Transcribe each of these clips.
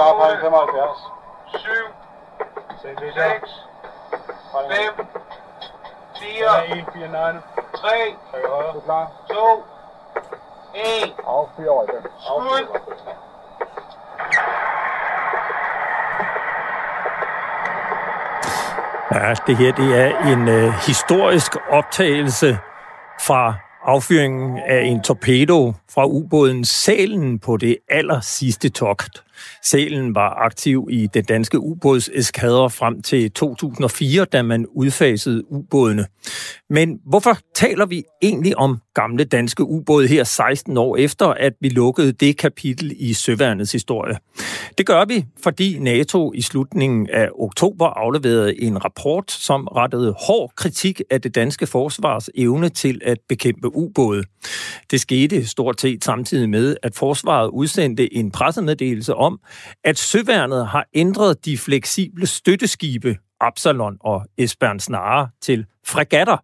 klar på 75. 7, 6, 5, 4, 1, 4, 9. 3, Du er klar? 2, 1. Affyr over den. Skud. Ja, det her det er en øh, historisk optagelse fra affyringen af en torpedo fra ubåden Salen på det aller sidste togt. Salen var aktiv i det danske ubådseskadre frem til 2004, da man udfasede ubådene. Men hvorfor taler vi egentlig om gamle danske ubåde her 16 år efter, at vi lukkede det kapitel i Søværnets historie? Det gør vi, fordi NATO i slutningen af oktober afleverede en rapport, som rettede hård kritik af det danske forsvars evne til at bekæmpe ubåde. Det skete stort set samtidig med, at forsvaret udsendte en pressemeddelelse om, at Søværnet har ændret de fleksible støtteskibe Absalon og Esbern Snare til fregatter.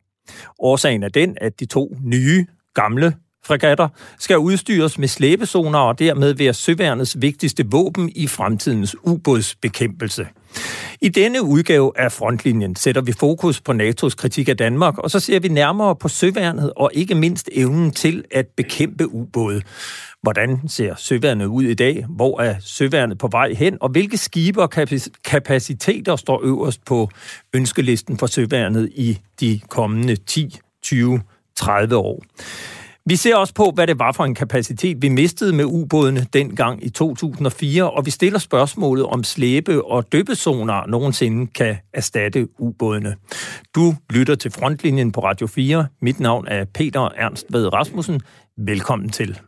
Årsagen er den, at de to nye, gamle fregatter skal udstyres med slæbezoner og dermed være Søværnets vigtigste våben i fremtidens ubådsbekæmpelse. I denne udgave af Frontlinjen sætter vi fokus på NATO's kritik af Danmark, og så ser vi nærmere på søværnet og ikke mindst evnen til at bekæmpe ubåde. Hvordan ser søværnet ud i dag? Hvor er søværnet på vej hen? Og hvilke skibe og kapaciteter står øverst på ønskelisten for søværnet i de kommende 10, 20, 30 år? Vi ser også på, hvad det var for en kapacitet, vi mistede med ubådene dengang i 2004, og vi stiller spørgsmålet om slæbe- og døbesonar nogensinde kan erstatte ubådene. Du lytter til Frontlinjen på Radio 4. Mit navn er Peter Ernst Ved Rasmussen. Velkommen til.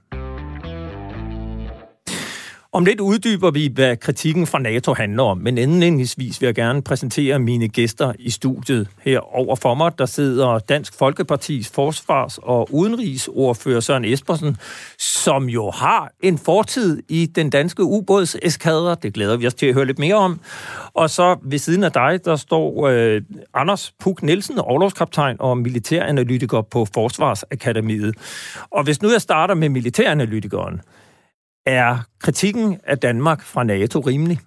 Om lidt uddyber vi, hvad kritikken fra NATO handler om, men indledningsvis vil jeg gerne præsentere mine gæster i studiet. Her over for mig, der sidder Dansk Folkepartis forsvars- og udenrigsordfører Søren Espersen, som jo har en fortid i den danske ubådseskadre. Det glæder vi os til at høre lidt mere om. Og så ved siden af dig, der står øh, Anders Puk Nielsen, overlovskaptajn og militæranalytiker på Forsvarsakademiet. Og hvis nu jeg starter med militæranalytikeren, er kritikken af Danmark fra NATO rimelig?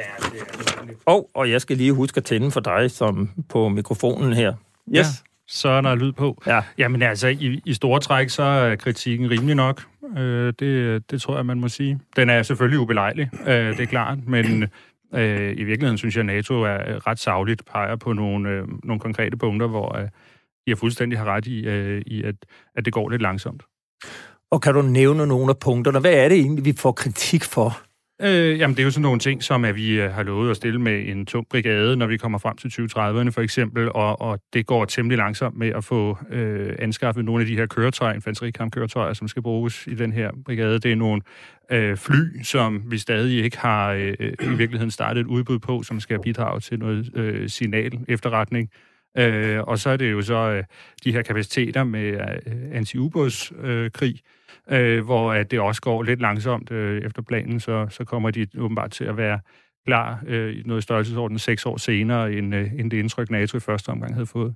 Ja, det er det. Og, og jeg skal lige huske at tænde for dig som på mikrofonen her. Yes. Ja, så er der lyd på. Ja. Jamen altså, i, i store træk, så er kritikken rimelig nok. Øh, det, det tror jeg, man må sige. Den er selvfølgelig ubelejlig, øh, det er klart, men øh, i virkeligheden synes jeg, at NATO er ret savligt peger på nogle, øh, nogle konkrete punkter, hvor øh, har fuldstændig har ret i, øh, i at, at det går lidt langsomt. Og kan du nævne nogle af punkterne? Hvad er det egentlig, vi får kritik for? Øh, jamen, det er jo sådan nogle ting, som at vi øh, har lovet at stille med en tung brigade, når vi kommer frem til 2030'erne for eksempel, og, og det går temmelig langsomt med at få øh, anskaffet nogle af de her køretøjer, infanterikampkøretøjer, som skal bruges i den her brigade. Det er nogle øh, fly, som vi stadig ikke har øh, øh i virkeligheden startet et udbud på, som skal bidrage til noget øh, signal efterretning. Øh, og så er det jo så øh, de her kapaciteter med øh, anti-ubådskrig, øh, hvor at det også går lidt langsomt øh, efter planen, så, så kommer de åbenbart til at være klar øh, i noget størrelsesorden seks år senere, end, øh, end det indtryk, NATO i første omgang havde fået.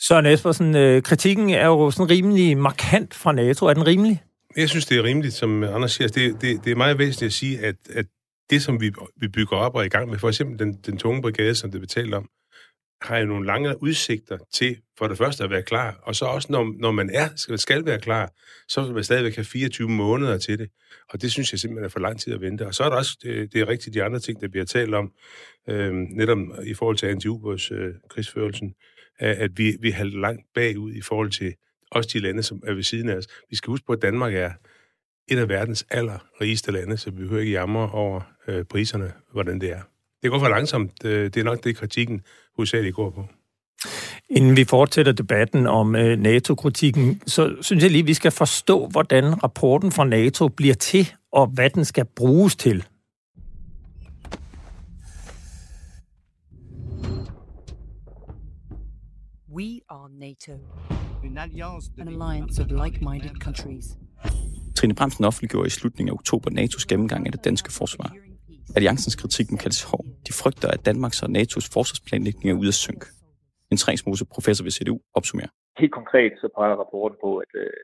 Søren Espersen, øh, kritikken er jo sådan rimelig markant fra NATO. Er den rimelig? Jeg synes, det er rimeligt, som Anders siger. Det, det, det er meget væsentligt at sige, at, at det, som vi, vi bygger op og er i gang med, for eksempel den, den tunge brigade, som det er betalt om, har jo nogle lange udsigter til for det første at være klar, og så også når, når man er, skal, skal være klar, så vil man stadigvæk have 24 måneder til det. Og det synes jeg simpelthen er for lang tid at vente. Og så er der også, det, det er rigtigt, de andre ting, der bliver talt om, øh, netop i forhold til anti øh, krigsførelsen, at vi, vi er langt bagud i forhold til også de lande, som er ved siden af os. Vi skal huske på, at Danmark er et af verdens allerrigeste lande, så vi behøver ikke jamre over øh, priserne, hvordan det er. Det går for langsomt. Øh, det er nok det, kritikken hovedsageligt går på. Inden vi fortsætter debatten om øh, NATO-kritikken, så synes jeg lige, vi skal forstå, hvordan rapporten fra NATO bliver til, og hvad den skal bruges til. We are NATO, an alliance of like-minded countries. Trine Bremsen offentliggjorde i slutningen af oktober NATO's gennemgang af det danske forsvar. Alliancens kritik må kaldes hård. De frygter, at Danmarks og NATO's forsvarsplanlægning er ude af synk. En trængsmose professor ved CDU opsummerer. Helt konkret så peger rapporten på, at, øh,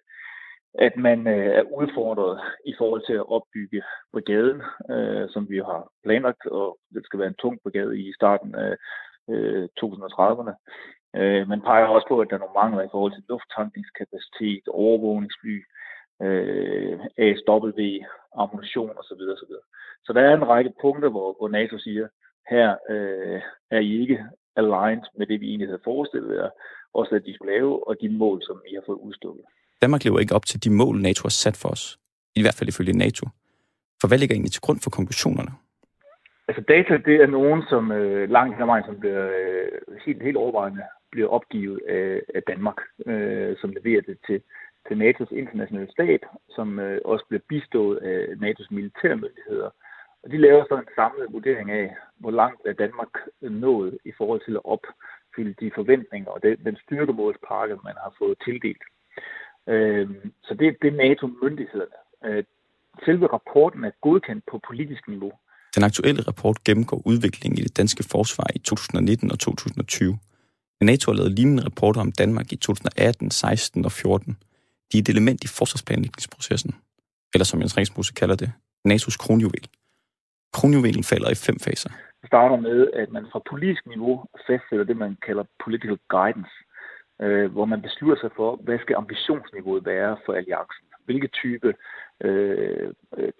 at man øh, er udfordret i forhold til at opbygge brigaden, øh, som vi har planlagt, og det skal være en tung brigade i starten af 2030'erne. Man peger også på, at der er nogle mangler i forhold til lufttankningskapacitet, overvågningsfly, øh, ASW, ammunition osv. osv. Så der er en række punkter, hvor, hvor NATO siger, her øh, er I ikke aligned med det, vi egentlig havde forestillet jer, også at de skulle lave, og de mål, som I har fået udstukket. Danmark lever ikke op til de mål, NATO har sat for os. I hvert fald ifølge NATO. For hvad ligger egentlig til grund for konklusionerne? Altså data, det er nogen, som øh, langt hen ad vejen, som bliver øh, helt, helt overvejende bliver opgivet af, af Danmark, øh, som leverer det til, til NATO's internationale stab, som øh, også bliver bistået af NATO's militærmyndigheder. Og de laver så en samlet vurdering af, hvor langt er Danmark nået i forhold til at opfylde de forventninger og den, den styrkemålspakke, man har fået tildelt. Øh, så det, det er NATO-myndighederne. Øh, selve rapporten er godkendt på politisk niveau. Den aktuelle rapport gennemgår udviklingen i det danske forsvar i 2019 og 2020. NATO har lavet lignende rapporter om Danmark i 2018, 16 og 14. De er et element i forsvarsplanlægningsprocessen, eller som Jens Ringsmose kalder det, NATO's kronjuvel. Kronjuvelen falder i fem faser. Det starter med, at man fra politisk niveau fastsætter det, man kalder political guidance, øh, hvor man beslutter sig for, hvad skal ambitionsniveauet være for alliancen? Hvilke type øh,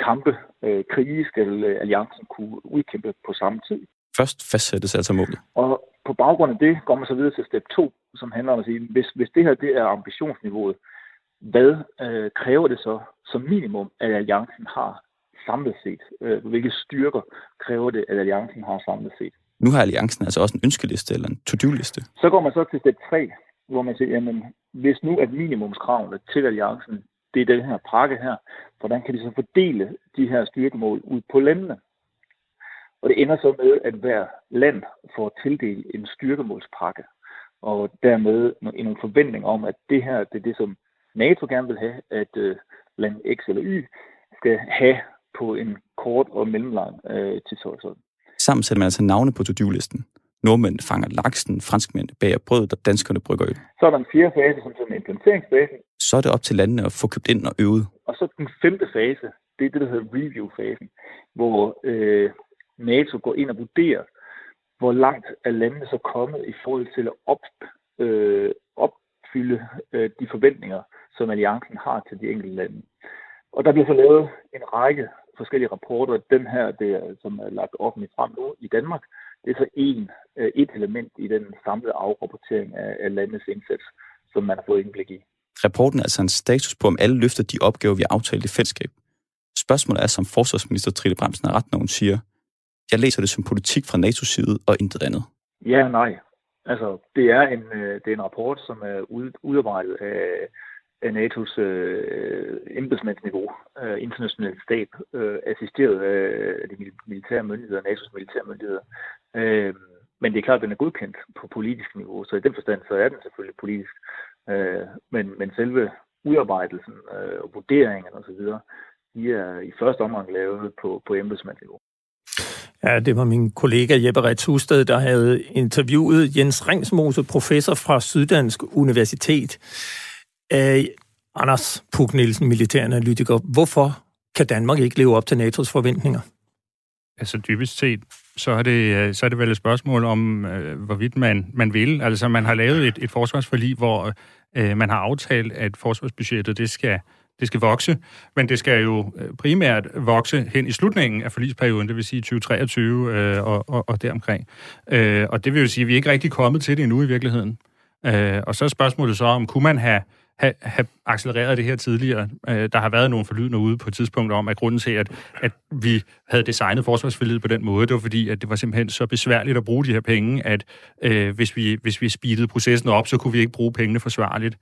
kampe, øh, krige skal øh, alliancen kunne udkæmpe på samme tid? Først fastsættes altså målet. Og på baggrund af det går man så videre til step 2, som handler om at sige, hvis, hvis det her det er ambitionsniveauet, hvad øh, kræver det så som minimum, at alliancen har samlet set? Øh, hvilke styrker kræver det, at alliancen har samlet set? Nu har alliancen altså også en ønskeliste eller en to-do-liste. Så går man så til step 3, hvor man siger, jamen, hvis nu at minimumskravene til alliancen, det er den her pakke her, hvordan kan de så fordele de her styrkemål ud på landene? Og det ender så med, at hver land får tildelt en styrkemålspakke, og dermed en forventning om, at det her det er det, som NATO gerne vil have, at øh, land X eller Y skal have på en kort og mellemlang øh, tidshorisont. Sammen sætter man altså navne på to-do-listen. Nordmænd fanger laksen, franskmænd bager brød, og danskerne brygger øl. Så er der en fjerde fase, som er implementeringsfase. Så er det op til landene at få købt ind og øvet. Og så den femte fase, det er det, der hedder review-fasen, hvor øh, NATO går ind og vurderer, hvor langt er landene så kommet i forhold til at op, øh, opfylde øh, de forventninger, som alliancen har til de enkelte lande. Og der bliver så lavet en række forskellige rapporter. Den her, det er, som er lagt offentligt frem nu i Danmark, det er så en, øh, et element i den samlede afrapportering af, af landets indsats, som man har fået indblik i. Rapporten er altså en status på, om alle løfter de opgaver, vi har aftalt i fællesskab. Spørgsmålet er, som forsvarsminister Trille Bremsen har ret, når hun siger, jeg læser det som politik fra NATO's side og intet andet. Ja og nej. Altså, det er en, øh, det er en rapport, som er udarbejdet af af NATO's øh, embedsmandsniveau, øh, internationalt stab, øh, assisteret af de militære myndigheder, NATO's militære myndigheder. Øh, men det er klart, at den er godkendt på politisk niveau, så i den forstand så er den selvfølgelig politisk. Øh, men, men selve udarbejdelsen øh, og vurderingen osv., de er i første omgang lavet på, på embedsmandsniveau. Ja, det var min kollega Jeppe Rets Husted, der havde interviewet Jens Ringsmose, professor fra Syddansk Universitet. Øh, Anders Puk Nielsen, militæranalytiker. Hvorfor kan Danmark ikke leve op til NATO's forventninger? Altså dybest set, så er det, øh, så er det vel et spørgsmål om, øh, hvorvidt man, man vil. Altså man har lavet et, et forsvarsforlig, hvor øh, man har aftalt, at forsvarsbudgettet det skal, det skal vokse, men det skal jo øh, primært vokse hen i slutningen af forlisperioden, det vil sige 2023 øh, og, og, og deromkring. Øh, og det vil jo sige, at vi er ikke rigtig kommet til det endnu i virkeligheden. Øh, og så er spørgsmålet så, om kunne man have have, have accelereret det her tidligere. Øh, der har været nogle forlydende ude på et tidspunkt om, at grunden til, at, at vi havde designet forsvarsforlidet på den måde, det var fordi, at det var simpelthen så besværligt at bruge de her penge, at øh, hvis, vi, hvis vi speedede processen op, så kunne vi ikke bruge pengene forsvarligt.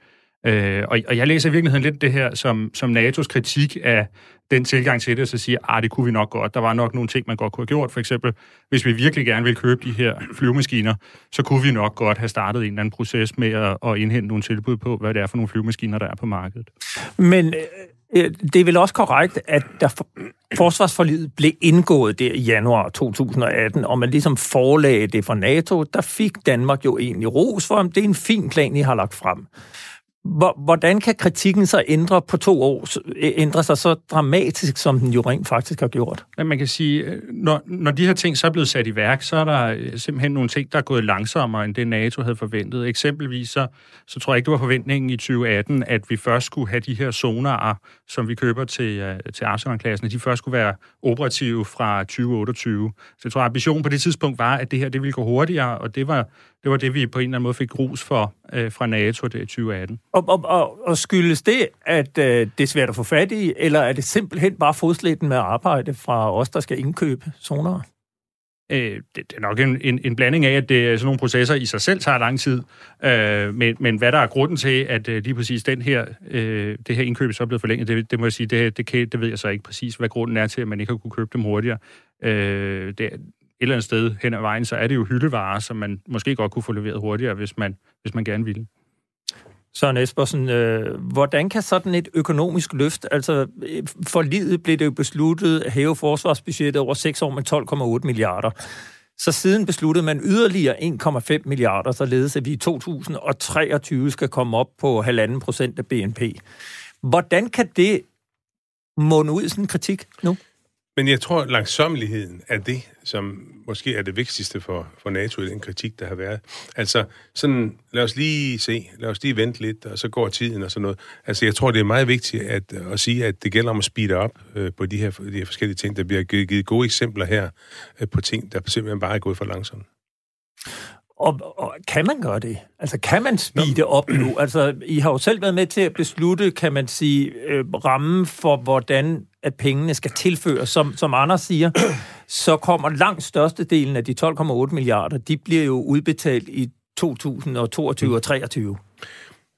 Øh, og, og jeg læser i virkeligheden lidt det her som, som NATO's kritik af den tilgang til det, og så siger, at ah, det kunne vi nok godt. Der var nok nogle ting, man godt kunne have gjort. For eksempel, hvis vi virkelig gerne ville købe de her flyvemaskiner, så kunne vi nok godt have startet en eller anden proces med at, at indhente nogle tilbud på, hvad det er for nogle flyvemaskiner, der er på markedet. Men øh, det er vel også korrekt, at der for, forsvarsforlidet blev indgået der i januar 2018, og man ligesom forelagde det for NATO, der fik Danmark jo egentlig ros for, om det er en fin plan, I har lagt frem. Hvordan kan kritikken så ændre på to år, ændre sig så dramatisk, som den jo rent faktisk har gjort? Ja, man kan sige, øh, når, når de her ting så er blevet sat i værk, så er der øh, simpelthen nogle ting, der er gået langsommere, end det NATO havde forventet. Eksempelvis så, så tror jeg ikke, det var forventningen i 2018, at vi først skulle have de her sonarer, som vi køber til, øh, til Arsenal-klassen, at de først skulle være operative fra 2028. Så jeg tror, at ambitionen på det tidspunkt var, at det her det ville gå hurtigere, og det var det var det, vi på en eller anden måde fik grus for øh, fra NATO det i 2018. Og, og, og, og skyldes det, at øh, det er svært at få fat i, eller er det simpelthen bare fodslætten med arbejde fra os, der skal indkøbe zoner? Øh, det, det er nok en, en, en blanding af, at det er sådan nogle processer i sig selv tager lang tid, øh, men, men hvad der er grunden til, at øh, lige præcis den her, øh, det her indkøb så er blevet forlænget, det, det må jeg sige, det, det, kan, det ved jeg så ikke præcis, hvad grunden er til, at man ikke har kunne købe dem hurtigere. Øh, det, eller andet sted hen ad vejen, så er det jo hyldevarer, som man måske godt kunne få leveret hurtigere, hvis man, hvis man gerne ville. Søren Espersen, øh, hvordan kan sådan et økonomisk løft, altså øh, for livet blev det jo besluttet at hæve forsvarsbudgettet over 6 år med 12,8 milliarder. Så siden besluttede man yderligere 1,5 milliarder, således at vi i 2023 skal komme op på 1,5 procent af BNP. Hvordan kan det munde ud i sådan en kritik nu? Men jeg tror, langsommeligheden er det, som måske er det vigtigste for, for NATO i den kritik, der har været. Altså, sådan, lad os lige se, lad os lige vente lidt, og så går tiden og sådan noget. Altså, jeg tror, det er meget vigtigt at, at sige, at det gælder om at speede op øh, på de her, de her forskellige ting. Der bliver givet, givet gode eksempler her øh, på ting, der simpelthen bare er gået for langsomt. Og, og kan man gøre det? Altså, kan man speede op nu? Altså, I har jo selv været med til at beslutte, kan man sige, øh, rammen for, hvordan at pengene skal tilføres. Som, som Anders siger, så kommer langt størstedelen af de 12,8 milliarder, de bliver jo udbetalt i 2022 og 2023.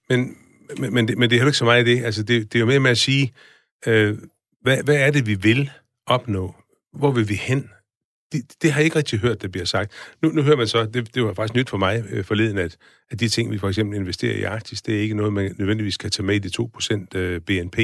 Men, men, men, det, men det er jo ikke så meget det. Altså, det, det er jo mere med at sige, øh, hvad, hvad er det, vi vil opnå? Hvor vil vi hen? det, det har jeg ikke rigtig hørt, det bliver sagt. Nu, nu hører man så, det, det var faktisk nyt for mig øh, forleden, at, at de ting, vi for eksempel investerer i Arktis, det er ikke noget, man nødvendigvis kan tage med i de 2% øh, BNP.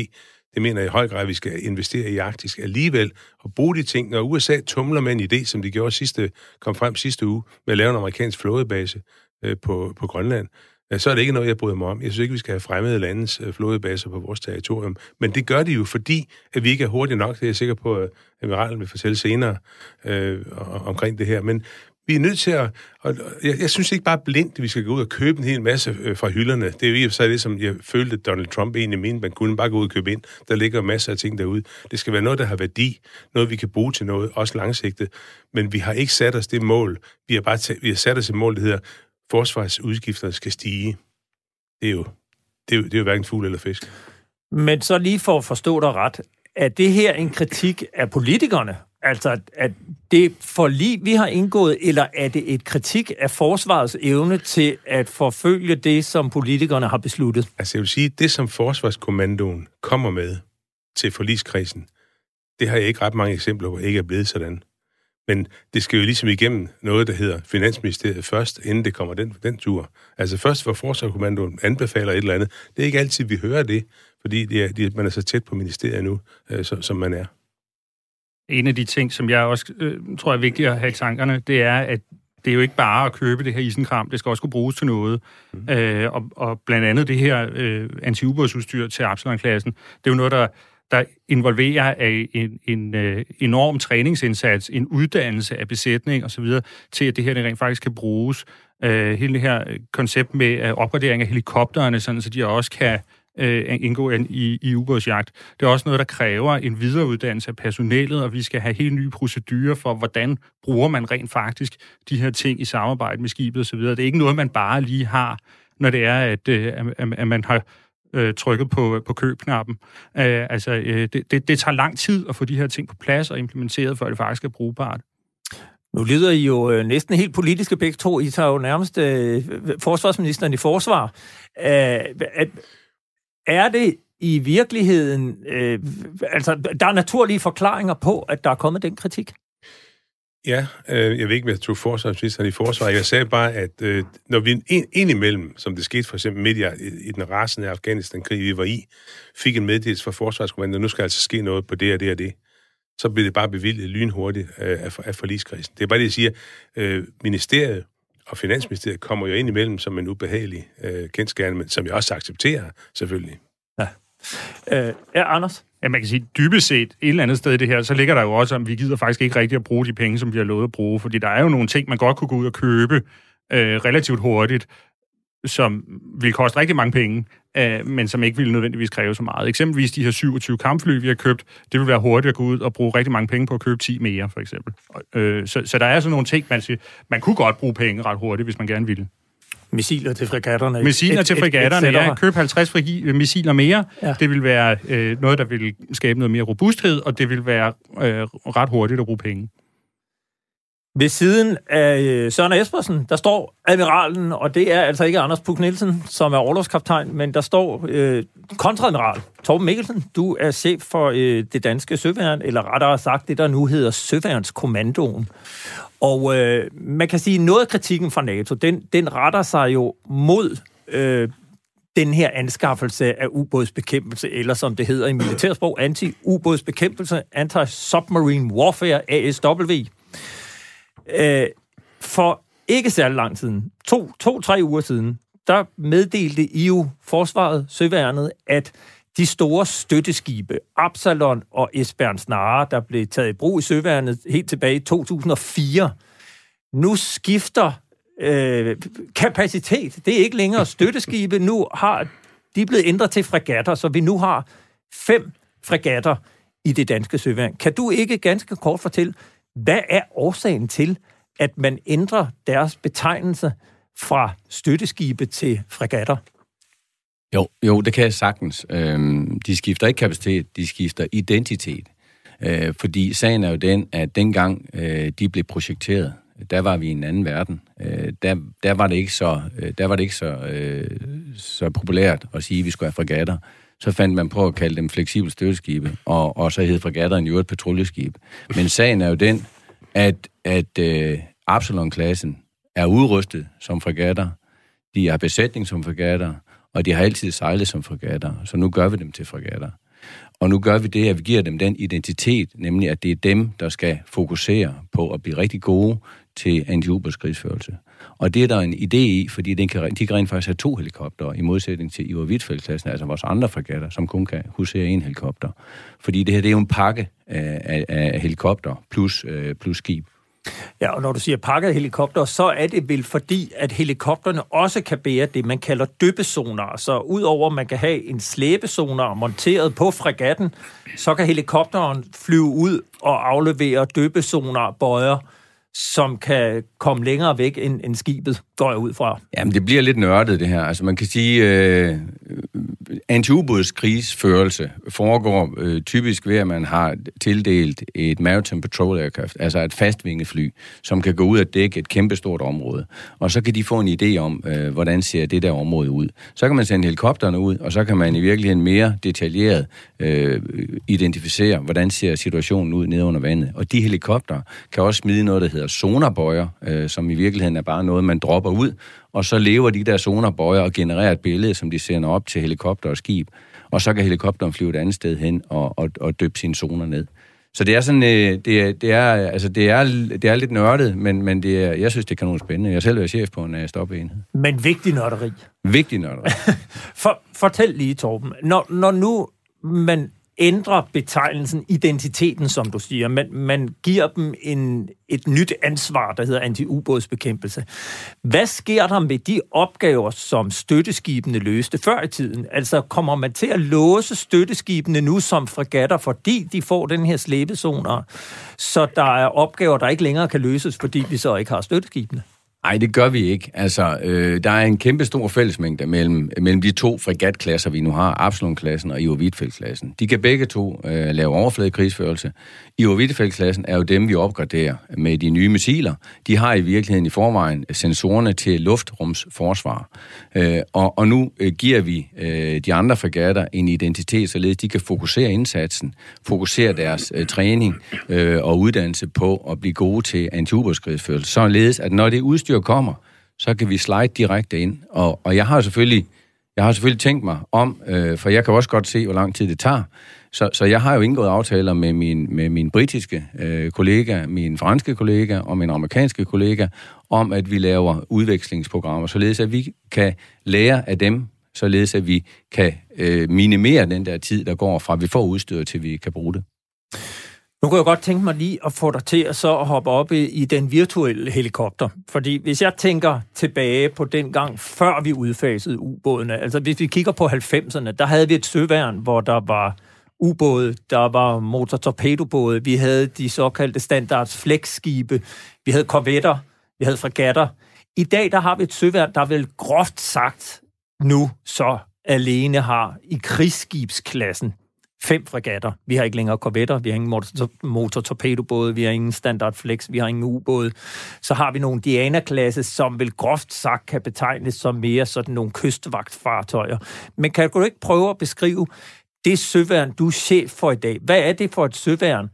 Det mener jeg i høj grad, at vi skal investere i Arktis alligevel, og bruge de ting. Når USA tumler med en idé, som de gjorde sidste, kom frem sidste uge, med at lave en amerikansk flådebase øh, på, på Grønland, øh, så er det ikke noget, jeg bryder mig om. Jeg synes ikke, vi skal have fremmede landes øh, flådebaser på vores territorium. Men det gør de jo, fordi at vi ikke er hurtige nok. Det er jeg sikker på, at Emiralen vil fortælle senere øh, omkring det her. Men vi er nødt til at... Og jeg, jeg synes ikke bare blindt, at vi skal gå ud og købe en hel masse øh, fra hylderne. Det er jo i og for sig det, som jeg følte, at Donald Trump egentlig mente. Man kunne bare gå ud og købe ind. Der ligger masser af ting derude. Det skal være noget, der har værdi. Noget, vi kan bruge til noget, også langsigtet. Men vi har ikke sat os det mål. Vi har bare vi har sat os et mål, der hedder, forsvarsudgifterne skal stige. Det er jo, det er jo, det er jo hverken fugl eller fisk. Men så lige for at forstå dig ret, er det her en kritik af politikerne? Altså, at det forlig, vi har indgået, eller er det et kritik af forsvarets evne til at forfølge det, som politikerne har besluttet? Altså, jeg vil sige, det som forsvarskommandoen kommer med til forligskredsen, det har jeg ikke ret mange eksempler på, ikke er blevet sådan. Men det skal jo ligesom igennem noget, der hedder Finansministeriet først, inden det kommer den, den tur. Altså først, hvor Forsvarskommandoen anbefaler et eller andet. Det er ikke altid, vi hører det, fordi det er, det, man er så tæt på ministeriet nu, øh, som, som man er. En af de ting, som jeg også øh, tror er vigtigt at have i tankerne, det er, at det er jo ikke bare at købe det her isenkram, det skal også kunne bruges til noget. Mm. Øh, og, og blandt andet det her øh, antiubådsudstyr til Absalon-klassen, det er jo noget, der der involverer en, en, en øh, enorm træningsindsats, en uddannelse af besætning osv., til at det her det rent faktisk kan bruges. Uh, hele det her koncept med uh, opgradering af helikopterne, sådan, så de også kan øh, indgå i, i ubådsjagt. Det er også noget, der kræver en videreuddannelse af personalet, og vi skal have helt nye procedurer for, hvordan bruger man rent faktisk de her ting i samarbejde med skibet osv. Det er ikke noget, man bare lige har, når det er, at, øh, at, at man har øh, trykket på, på købknappen. Øh, altså, øh, det, det, det tager lang tid at få de her ting på plads og implementeret, før det faktisk er brugbart. Nu lyder I jo øh, næsten helt politiske begge to. I tager jo nærmest øh, forsvarsministeren i forsvar. Øh, at, er det i virkeligheden... Øh, altså, der er naturlige forklaringer på, at der er kommet den kritik? Ja, øh, jeg ved ikke, hvad jeg tog forsvarsministeren i forsvar. Jeg sagde bare, at øh, når vi ind, imellem, som det skete for eksempel midt i, i den rasende Afghanistan-krig, vi var i, fik en meddelelse fra forsvarskommandoen, nu skal altså ske noget på det og det og det, så blev det bare bevilget lynhurtigt øh, af, af forligskredsen. Det er bare det, jeg siger. Øh, ministeriet og Finansministeriet kommer jo ind imellem som en ubehagelig øh, kendskærning, men som jeg også accepterer, selvfølgelig. Ja. Øh, ja, Anders? Ja, man kan sige, dybest set et eller andet sted i det her, så ligger der jo også, om vi gider faktisk ikke rigtig at bruge de penge, som vi har lovet at bruge, fordi der er jo nogle ting, man godt kunne gå ud og købe øh, relativt hurtigt, som vil koste rigtig mange penge, øh, men som ikke vil nødvendigvis kræve så meget. Eksempelvis de her 27 kampfly, vi har købt, det vil være hurtigt at gå ud og bruge rigtig mange penge på at købe 10 mere, for eksempel. Øh, så, så der er sådan nogle ting, man siger, man kunne godt bruge penge ret hurtigt, hvis man gerne ville. Missiler til fregatterne. Missiler til fregatterne, ja. Køb 50 frigi- missiler mere. Ja. Det vil være øh, noget, der vil skabe noget mere robusthed, og det vil være øh, ret hurtigt at bruge penge. Ved siden af øh, Søren Espersen, der står admiralen, og det er altså ikke Anders Puk Nielsen, som er overlovskaptajn, men der står øh, kontradmiral Torben Mikkelsen. Du er chef for øh, det danske søværn, eller rettere sagt det, der nu hedder Søværnskommandoen. Og øh, man kan sige, noget af kritikken fra NATO, den, den retter sig jo mod øh, den her anskaffelse af ubådsbekæmpelse, eller som det hedder i militærsprog, anti-ubådsbekæmpelse, anti-submarine warfare, ASW. Øh, for ikke særlig lang tid, to, to-tre uger siden, der meddelte EU, Forsvaret, Søværnet, at de store støtteskibe, Absalon og Esbern Snare, der blev taget i brug i Søværnet helt tilbage i 2004, nu skifter øh, kapacitet. Det er ikke længere støtteskibe. Nu har de blevet ændret til fregatter, så vi nu har fem fregatter i det danske søværn. Kan du ikke ganske kort fortælle, hvad er årsagen til, at man ændrer deres betegnelse fra støtteskibe til fregatter? Jo, jo, det kan jeg sagtens. Øhm, de skifter ikke kapacitet, de skifter identitet. Øh, fordi sagen er jo den, at dengang øh, de blev projekteret, der var vi i en anden verden. Øh, der, der var det ikke så, øh, der var det ikke så, øh, så populært at sige, at vi skulle have fregatter. Så fandt man på at kalde dem fleksible støtteskibe, og, og så hed fregatterne jo et patruljeskib. Men sagen er jo den, at, at øh, Absalon-klassen er udrustet som fregatter, de har besætning som fregatter, og de har altid sejlet som fregatter, så nu gør vi dem til fregatter. Og nu gør vi det, at vi giver dem den identitet, nemlig at det er dem, der skal fokusere på at blive rigtig gode til anti-ubådskrigsførelse. Og det er der en idé i, fordi den kan, de kan rent faktisk have to helikoptere, i modsætning til Ivar Wittfeldt-klassen, altså vores andre fregatter, som kun kan husere en helikopter. Fordi det her, det er jo en pakke af, af, af helikopter plus, øh, plus skib. Ja, og når du siger pakket helikopter, så er det vel fordi, at helikopterne også kan bære det, man kalder døbesonar. Så udover at man kan have en slæbesonar monteret på fregatten, så kan helikopteren flyve ud og aflevere døbesonar bøjer som kan komme længere væk end, end skibet, går jeg ud fra. Jamen, det bliver lidt nørdet, det her. Altså, man kan sige, øh, anti-ubådskrigsførelse foregår øh, typisk ved, at man har tildelt et Maritime Patrol Aircraft, altså et fastvingefly, som kan gå ud og dække et kæmpestort område. Og så kan de få en idé om, øh, hvordan ser det der område ud. Så kan man sende helikopterne ud, og så kan man i virkeligheden mere detaljeret øh, identificere, hvordan ser situationen ud nede under vandet. Og de helikopter kan også smide noget, der hedder sonarbøjer, øh, som i virkeligheden er bare noget, man dropper ud, og så lever de der sonarbøjer og genererer et billede, som de sender op til helikopter og skib. Og så kan helikopteren flyve et andet sted hen og, og, og døbe sine zoner ned. Så det er sådan, øh, det, er, det, er, altså det, er, det er lidt nørdet, men, men det er, jeg synes, det kan nogle spændende. Jeg selv er chef på en uh, stoppeenhed. Men vigtig nørderi. Vigtig nørderi. For, fortæl lige, Torben. Når, når nu man ændrer betegnelsen, identiteten, som du siger. Man, man giver dem en, et nyt ansvar, der hedder anti-ubådsbekæmpelse. Hvad sker der med de opgaver, som støtteskibene løste før i tiden? Altså, kommer man til at låse støtteskibene nu som fregatter, fordi de får den her slæbezoner, så der er opgaver, der ikke længere kan løses, fordi vi så ikke har støtteskibene? Nej, det gør vi ikke. Altså, øh, der er en kæmpe stor fællesmængde mellem, mellem de to fregatklasser, vi nu har, Absalon-klassen og Ivo klassen De kan begge to øh, lave overfladekrigsførelse. Ivo klassen er jo dem, vi opgraderer med de nye missiler. De har i virkeligheden i forvejen sensorerne til luftrumsforsvar. Øh, og, og nu øh, giver vi øh, de andre fregatter en identitet, således de kan fokusere indsatsen, fokusere deres øh, træning øh, og uddannelse på at blive gode til antiubådskrigsførelse. Således at når det udstyr kommer, så kan vi slide direkte ind. Og, og jeg har selvfølgelig Jeg har selvfølgelig tænkt mig om, øh, for jeg kan også godt se, hvor lang tid det tager. Så, så jeg har jo indgået aftaler med min, med min britiske øh, kollega, min franske kollega og min amerikanske kollega, om at vi laver udvekslingsprogrammer, således at vi kan lære af dem, således at vi kan øh, minimere den der tid, der går fra vi får udstyret til vi kan bruge det. Nu kunne jeg godt tænke mig lige at få dig til at så hoppe op i, i den virtuelle helikopter. Fordi hvis jeg tænker tilbage på den gang, før vi udfasede ubådene, altså hvis vi kigger på 90'erne, der havde vi et søværn, hvor der var ubåde, der var motortorpedobåde, vi havde de såkaldte standards flexskibe, vi havde korvetter, vi havde fregatter. I dag der har vi et søværn, der vel groft sagt nu så alene har i krigsskibsklassen fem fregatter. Vi har ikke længere korvetter, vi har ingen motortorpedobåde, vi har ingen standard flex, vi har ingen ubåde. Så har vi nogle Diana-klasse, som vil groft sagt kan betegnes som mere sådan nogle kystvagtfartøjer. Men kan du ikke prøve at beskrive det søværn, du er chef for i dag? Hvad er det for et søværn?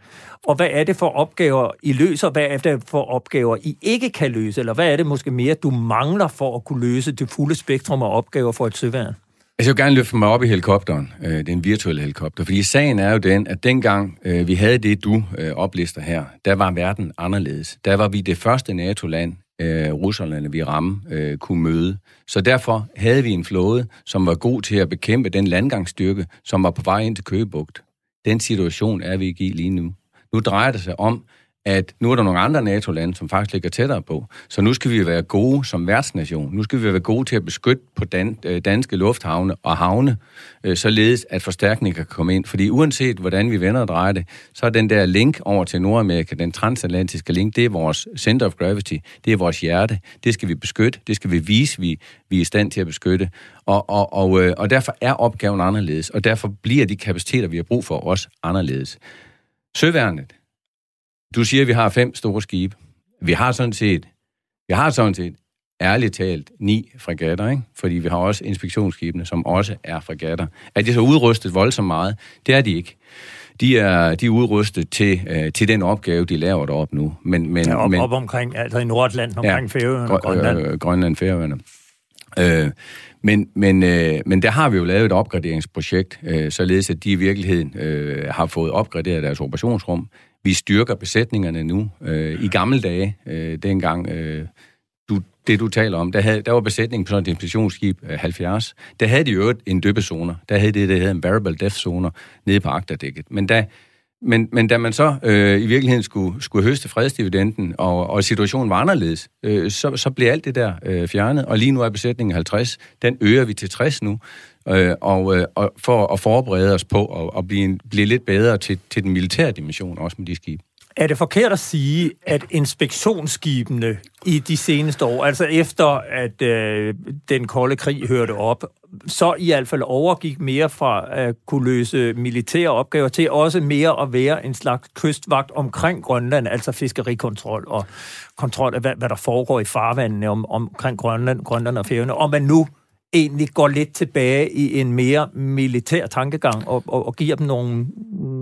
Og hvad er det for opgaver, I løser? Hvad er det for opgaver, I ikke kan løse? Eller hvad er det måske mere, du mangler for at kunne løse det fulde spektrum af opgaver for et søværn? Altså, jeg vil gerne løfte mig op i helikopteren, øh, den virtuelle helikopter, fordi sagen er jo den, at dengang øh, vi havde det, du øh, oplister her, der var verden anderledes. Der var vi det første NATO-land, øh, russerne vi ramme øh, kunne møde. Så derfor havde vi en flåde, som var god til at bekæmpe den landgangsstyrke, som var på vej ind til Køgebugt. Den situation er vi ikke i lige nu. Nu drejer det sig om, at nu er der nogle andre NATO-lande, som faktisk ligger tættere på. Så nu skal vi være gode som værtsnation. Nu skal vi være gode til at beskytte på dan- øh, danske lufthavne og havne, øh, således at forstærkning kan komme ind. Fordi uanset hvordan vi vender og drejer det, så er den der link over til Nordamerika, den transatlantiske link, det er vores center of gravity, det er vores hjerte. Det skal vi beskytte, det skal vi vise, vi, vi er i stand til at beskytte. Og, og, og, øh, og derfor er opgaven anderledes, og derfor bliver de kapaciteter, vi har brug for, også anderledes. Søværnet, du siger, at vi har fem store skibe. Vi har sådan set, vi har sådan set ærligt talt ni fregatter, ikke? fordi vi har også inspektionsskibene, som også er fregatter. Er de så udrustet voldsomt meget? Det er de ikke. De er, de er udrustet til, øh, til den opgave, de laver deroppe nu. Men, men, ja, op, men, op omkring, altså i Nordland, omkring ja, Færøerne og Grønland. Øh, Grønland, Færøerne. Øh, men, men, øh, men der har vi jo lavet et opgraderingsprojekt, øh, således at de i virkeligheden øh, har fået opgraderet deres operationsrum. Vi styrker besætningerne nu. Øh, I gamle dage, øh, dengang øh, du, det du taler om, der, havde, der var besætningen på sådan et inspektionsskib øh, 70. Der havde de jo en døbezoner. Der havde det, der hedder en variable death zoner nede på agterdækket. Men da, men, men da man så øh, i virkeligheden skulle, skulle høste fredsdividenden, og, og situationen var anderledes, øh, så, så blev alt det der øh, fjernet, og lige nu er besætningen 50. Den øger vi til 60 nu, øh, og, øh, og for at forberede os på at, blive, blive lidt bedre til, til den militære dimension, også med de skibe. Er det forkert at sige, at inspektionsskibene i de seneste år, altså efter at øh, den kolde krig hørte op, så i hvert fald overgik mere fra at kunne løse militære opgaver til også mere at være en slags kystvagt omkring Grønland, altså fiskerikontrol og kontrol af, hvad, hvad der foregår i farvandene om, omkring Grønland, Grønland og Færøerne, og man nu egentlig går lidt tilbage i en mere militær tankegang og, og, og giver dem nogle,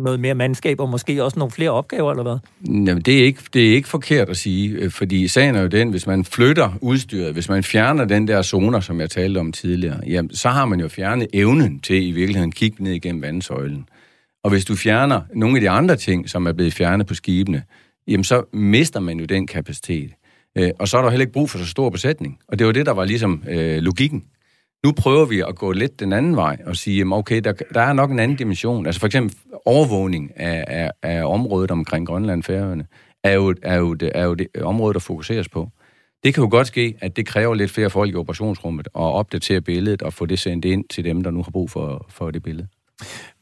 noget mere mandskab og måske også nogle flere opgaver, eller hvad? Jamen, det er, ikke, det er ikke forkert at sige, øh, fordi sagen er jo den, hvis man flytter udstyret, hvis man fjerner den der zoner, som jeg talte om tidligere, jamen, så har man jo fjernet evnen til i virkeligheden at kigge ned igennem vandsøjlen. Og hvis du fjerner nogle af de andre ting, som er blevet fjernet på skibene, jamen så mister man jo den kapacitet. Øh, og så er der heller ikke brug for så stor besætning. Og det var det, der var ligesom øh, logikken. Nu prøver vi at gå lidt den anden vej og sige, jamen okay, der, der er nok en anden dimension. Altså for eksempel overvågning af, af, af området omkring Grønland Færøerne er jo, er, jo det, er jo det område, der fokuseres på. Det kan jo godt ske, at det kræver lidt flere folk i operationsrummet at opdatere billedet og få det sendt ind til dem, der nu har brug for, for det billede.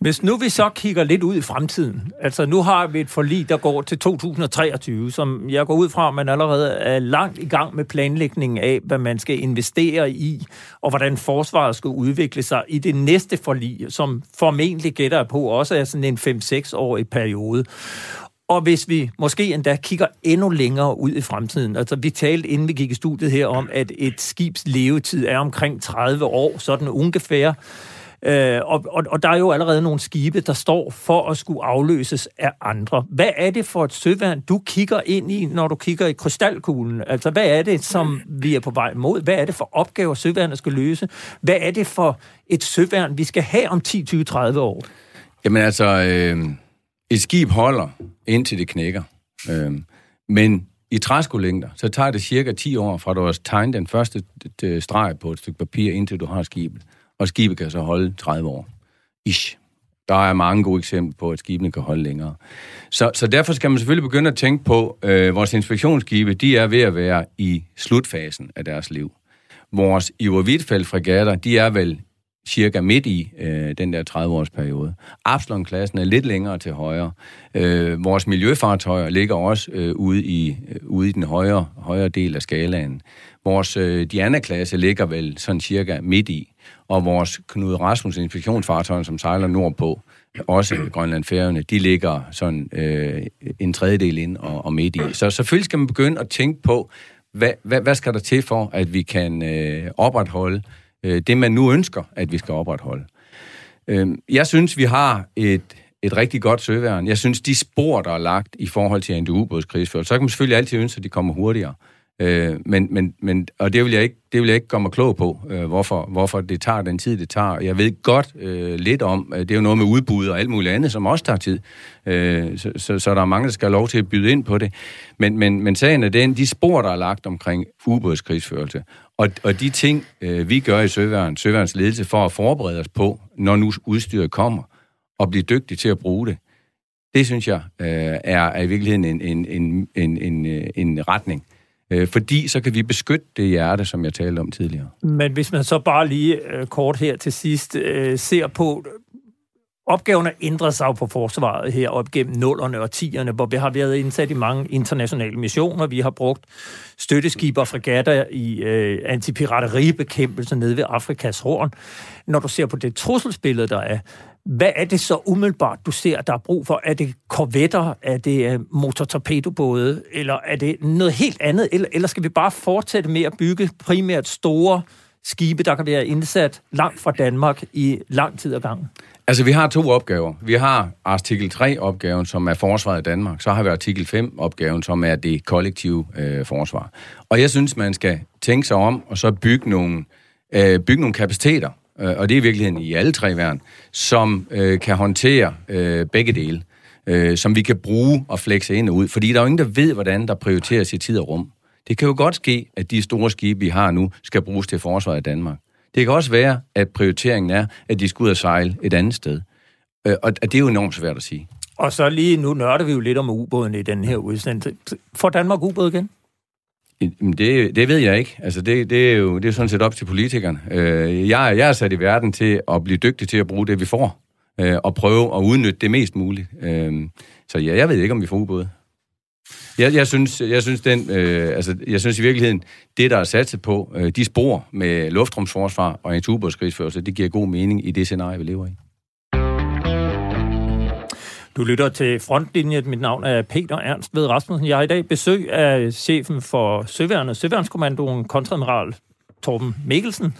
Hvis nu vi så kigger lidt ud i fremtiden, altså nu har vi et forlig, der går til 2023, som jeg går ud fra, at man allerede er langt i gang med planlægningen af, hvad man skal investere i, og hvordan forsvaret skal udvikle sig i det næste forlig, som formentlig gætter på også er sådan en 5-6-årig periode. Og hvis vi måske endda kigger endnu længere ud i fremtiden, altså vi talte, inden vi gik i studiet her, om, at et skibs levetid er omkring 30 år, sådan ungefær, Øh, og, og, og der er jo allerede nogle skibe, der står for at skulle afløses af andre. Hvad er det for et søværn, du kigger ind i, når du kigger i krystalkuglen? Altså, hvad er det, som vi er på vej mod? Hvad er det for opgaver, søværnet skal løse? Hvad er det for et søværn, vi skal have om 10, 20, 30 år? Jamen altså, øh, et skib holder, indtil det knækker. Øh, men i træskolængder, så tager det cirka 10 år fra du har tegnet den første øh, streg på et stykke papir, indtil du har skibet. Og skibet kan så holde 30 år. Ish. Der er mange gode eksempler på, at skibene kan holde længere. Så, så derfor skal man selvfølgelig begynde at tænke på, øh, vores inspektionsskibe, de er ved at være i slutfasen af deres liv. Vores Iver Wittfeldt-fregatter, de er vel cirka midt i øh, den der 30-års periode. Absalon-klassen er lidt længere til højre. Øh, vores miljøfartøjer ligger også øh, ude, i, øh, ude i den højere, højere del af skalaen. Vores øh, Diana-klasse ligger vel sådan cirka midt i. Og vores Knud Rasmus inspektionsfartøjer, som sejler nordpå, også Grønland Færøerne, de ligger sådan øh, en tredjedel ind og, og midt i. Så selvfølgelig skal man begynde at tænke på, hvad, hvad, hvad skal der til for, at vi kan øh, opretholde øh, det, man nu ønsker, at vi skal opretholde. Øh, jeg synes, vi har et, et rigtig godt søværn. Jeg synes, de spor, der er lagt i forhold til en ubådskrigsførelse, så kan man selvfølgelig altid ønske, at de kommer hurtigere. Øh, Øh, men, men, men, og det vil jeg ikke, det vil jeg ikke komme klog på, øh, hvorfor, hvorfor det tager den tid, det tager. Jeg ved godt øh, lidt om, øh, det er jo noget med udbud og alt muligt andet, som også tager tid. Øh, så, så, så der er mange, der skal have lov til at byde ind på det. Men, men, men sagen er den, de spor, der er lagt omkring ubådskrigsførelse, og, og de ting, øh, vi gør i Søværn, Søværens ledelse, for at forberede os på, når nu udstyret kommer, og blive dygtige til at bruge det, det synes jeg øh, er, er i virkeligheden en, en, en, en, en, øh, en retning, Øh, Øh, fordi så kan vi beskytte det hjerte, som jeg talte om tidligere. Men hvis man så bare lige øh, kort her til sidst øh, ser på, opgaverne ændrer sig på forsvaret her op gennem nullerne og tierne, hvor vi har været indsat i mange internationale missioner. Vi har brugt støtteskib og fregatter i øh, antipirateribekæmpelse nede ved Afrikas Horn. Når du ser på det trusselsbillede, der er, hvad er det så umiddelbart, du ser, der er brug for? Er det korvetter? Er det øh, motortorpedobåde? Eller er det noget helt andet? Eller, eller skal vi bare fortsætte med at bygge primært store skibe, der kan være indsat langt fra Danmark i lang tid ad gangen? Altså, vi har to opgaver. Vi har artikel 3-opgaven, som er forsvaret i Danmark. Så har vi artikel 5-opgaven, som er det kollektive øh, forsvar. Og jeg synes, man skal tænke sig om, og så bygge nogle, øh, bygge nogle kapaciteter øh, og det er i virkeligheden i alle tre værn, som øh, kan håndtere øh, begge dele, øh, som vi kan bruge og flexe ind og ud. Fordi der er jo ingen, der ved, hvordan der prioriteres i tid og rum. Det kan jo godt ske, at de store skibe, vi har nu, skal bruges til forsvaret af Danmark. Det kan også være, at prioriteringen er, at de skal ud og sejle et andet sted. Øh, og det er jo enormt svært at sige. Og så lige nu nørder vi jo lidt om ubåden i den her udsendelse. Får Danmark ubåd igen? Det, det ved jeg ikke. Altså, det, det, er jo det er sådan set op til politikerne. Øh, jeg, jeg er sat i verden til at blive dygtig til at bruge det, vi får, øh, og prøve at udnytte det mest muligt. Øh, så ja, jeg ved ikke, om vi får ubåde. Jeg, jeg, synes, jeg, synes den, øh, altså, jeg synes i virkeligheden, det, der er sat på, øh, de spor med luftrumsforsvar og en ubådskrigsførelse, det giver god mening i det scenarie, vi lever i. Du lytter til Frontlinjen. Mit navn er Peter Ernst ved Rasmussen. Jeg har i dag besøg af chefen for Søværnet, Søværnskommandoen, kontradmiral Torben Mikkelsen.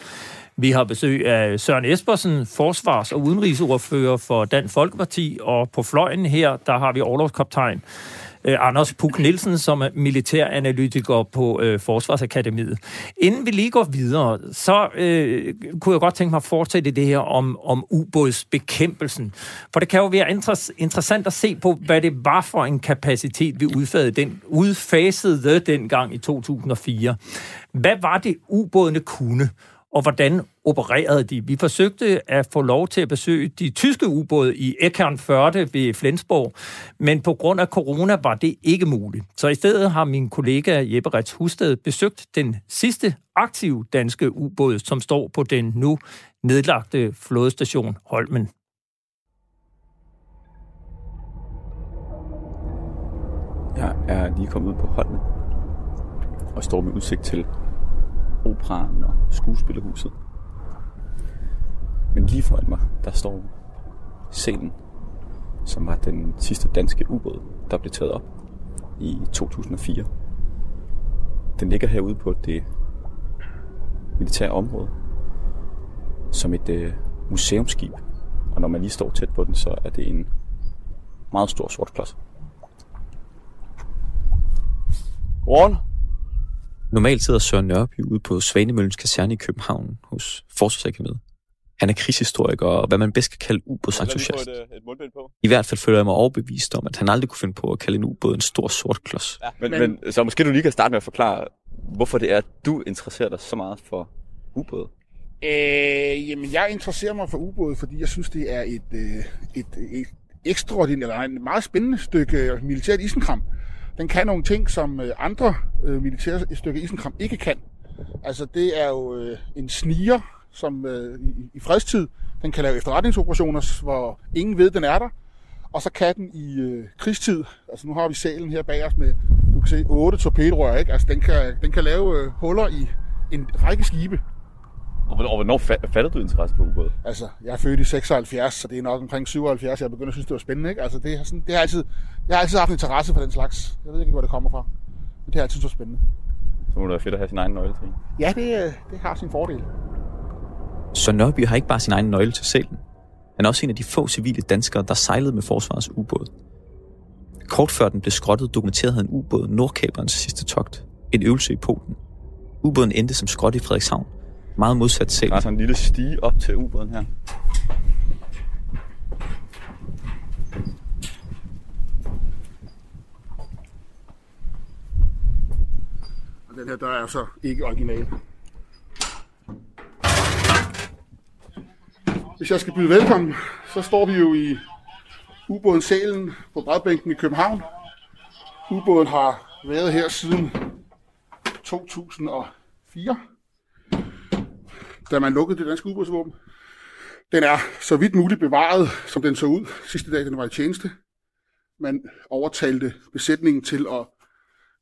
Vi har besøg af Søren Espersen, forsvars- og udenrigsordfører for Dansk Folkeparti, og på fløjen her, der har vi overlovskaptajn øh, Anders Puk Nielsen, som er militæranalytiker på øh, Forsvarsakademiet. Inden vi lige går videre, så øh, kunne jeg godt tænke mig at fortsætte det her om, om ubådsbekæmpelsen. For det kan jo være inter- interessant at se på, hvad det var for en kapacitet, vi udfasede, den, udfasede dengang i 2004. Hvad var det, ubådene kunne? Og hvordan opererede de? Vi forsøgte at få lov til at besøge de tyske ubåde i Ekern 40 ved Flensborg, men på grund af corona var det ikke muligt. Så i stedet har min kollega Jeppe Rets Husted besøgt den sidste aktive danske ubåd, som står på den nu nedlagte flådestation Holmen. Jeg er lige kommet ud på Holmen og står med udsigt til operan og skuespillerhuset. Men lige foran mig, der står scenen, som var den sidste danske ubåd, der blev taget op i 2004. Den ligger herude på det militære område, som et øh, museumskib. Og når man lige står tæt på den, så er det en meget stor sort klods. Godmorgen. Normalt sidder Søren Nørby ude på Svanemøllens kaserne i København hos Forsvarsakademiet. Han er krigshistoriker og hvad man bedst kan kalde ubådsentusiast. Et, et. I hvert fald føler jeg mig overbevist om, at han aldrig kunne finde på at kalde en ubåd en stor sort klods. Ja, men, men, men, så måske du lige kan starte med at forklare, hvorfor det er, at du interesserer dig så meget for ubåde. Øh, jamen, jeg interesserer mig for ubåde, fordi jeg synes, det er et, øh, et, et ekstraordinært, eller en meget spændende stykke militært isenkram. Den kan nogle ting, som øh, andre øh, militære stykker isenkram ikke kan. Altså, det er jo øh, en sniger, som øh, i, i fredstid, den kan lave efterretningsoperationer, hvor ingen ved, den er der. Og så kan den i øh, krigstid, altså nu har vi salen her bag os med, du kan se, otte torpedorør, ikke? Altså den kan, den kan lave øh, huller i en række skibe. Og hvornår, hvornår fattede du interesse for ubåde? Altså, jeg er født i 76, så det er nok omkring 77, jeg begynder at synes, det var spændende. Ikke? Altså, det, er sådan, det har altid, jeg har altid haft en interesse for den slags. Jeg ved ikke, hvor det kommer fra. Men det har altid så spændende. Så må det være fedt at have sin egen nøgle til. Ja, det, det har sin fordel. Så Nørby har ikke bare sin egen nøgle til sælen. Han er også en af de få civile danskere, der sejlede med forsvarets ubåd. Kort før den blev skrottet, dokumenterede han ubåden Nordkaberens sidste togt. En øvelse i Polen. Ubåden endte som skrot i Frederikshavn. Meget modsat selv. Der er sådan en lille stige op til ubåden her. Og den her dør er så ikke original. Hvis jeg skal byde velkommen, så står vi jo i ubåden Salen på Bredbænken i København. Ubåden har været her siden 2004, da man lukkede det danske ubådsvåben. Den er så vidt muligt bevaret, som den så ud sidste dag, den var i tjeneste. Man overtalte besætningen til at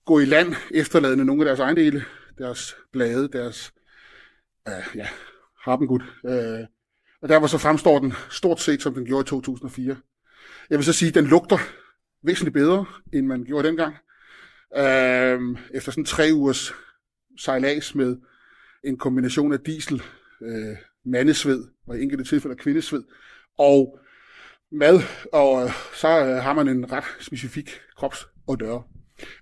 gå i land, efterladende nogle af deres ejendele, deres blade, deres øh, ja, harpengud. Øh, og derfor så fremstår den stort set, som den gjorde i 2004. Jeg vil så sige, at den lugter væsentligt bedre, end man gjorde dengang. Øh, efter sådan tre ugers sejlads med en kombination af diesel, øh, mandesved, og i enkelte tilfælde kvindesved, og mad, og øh, så øh, har man en ret specifik kropsodør.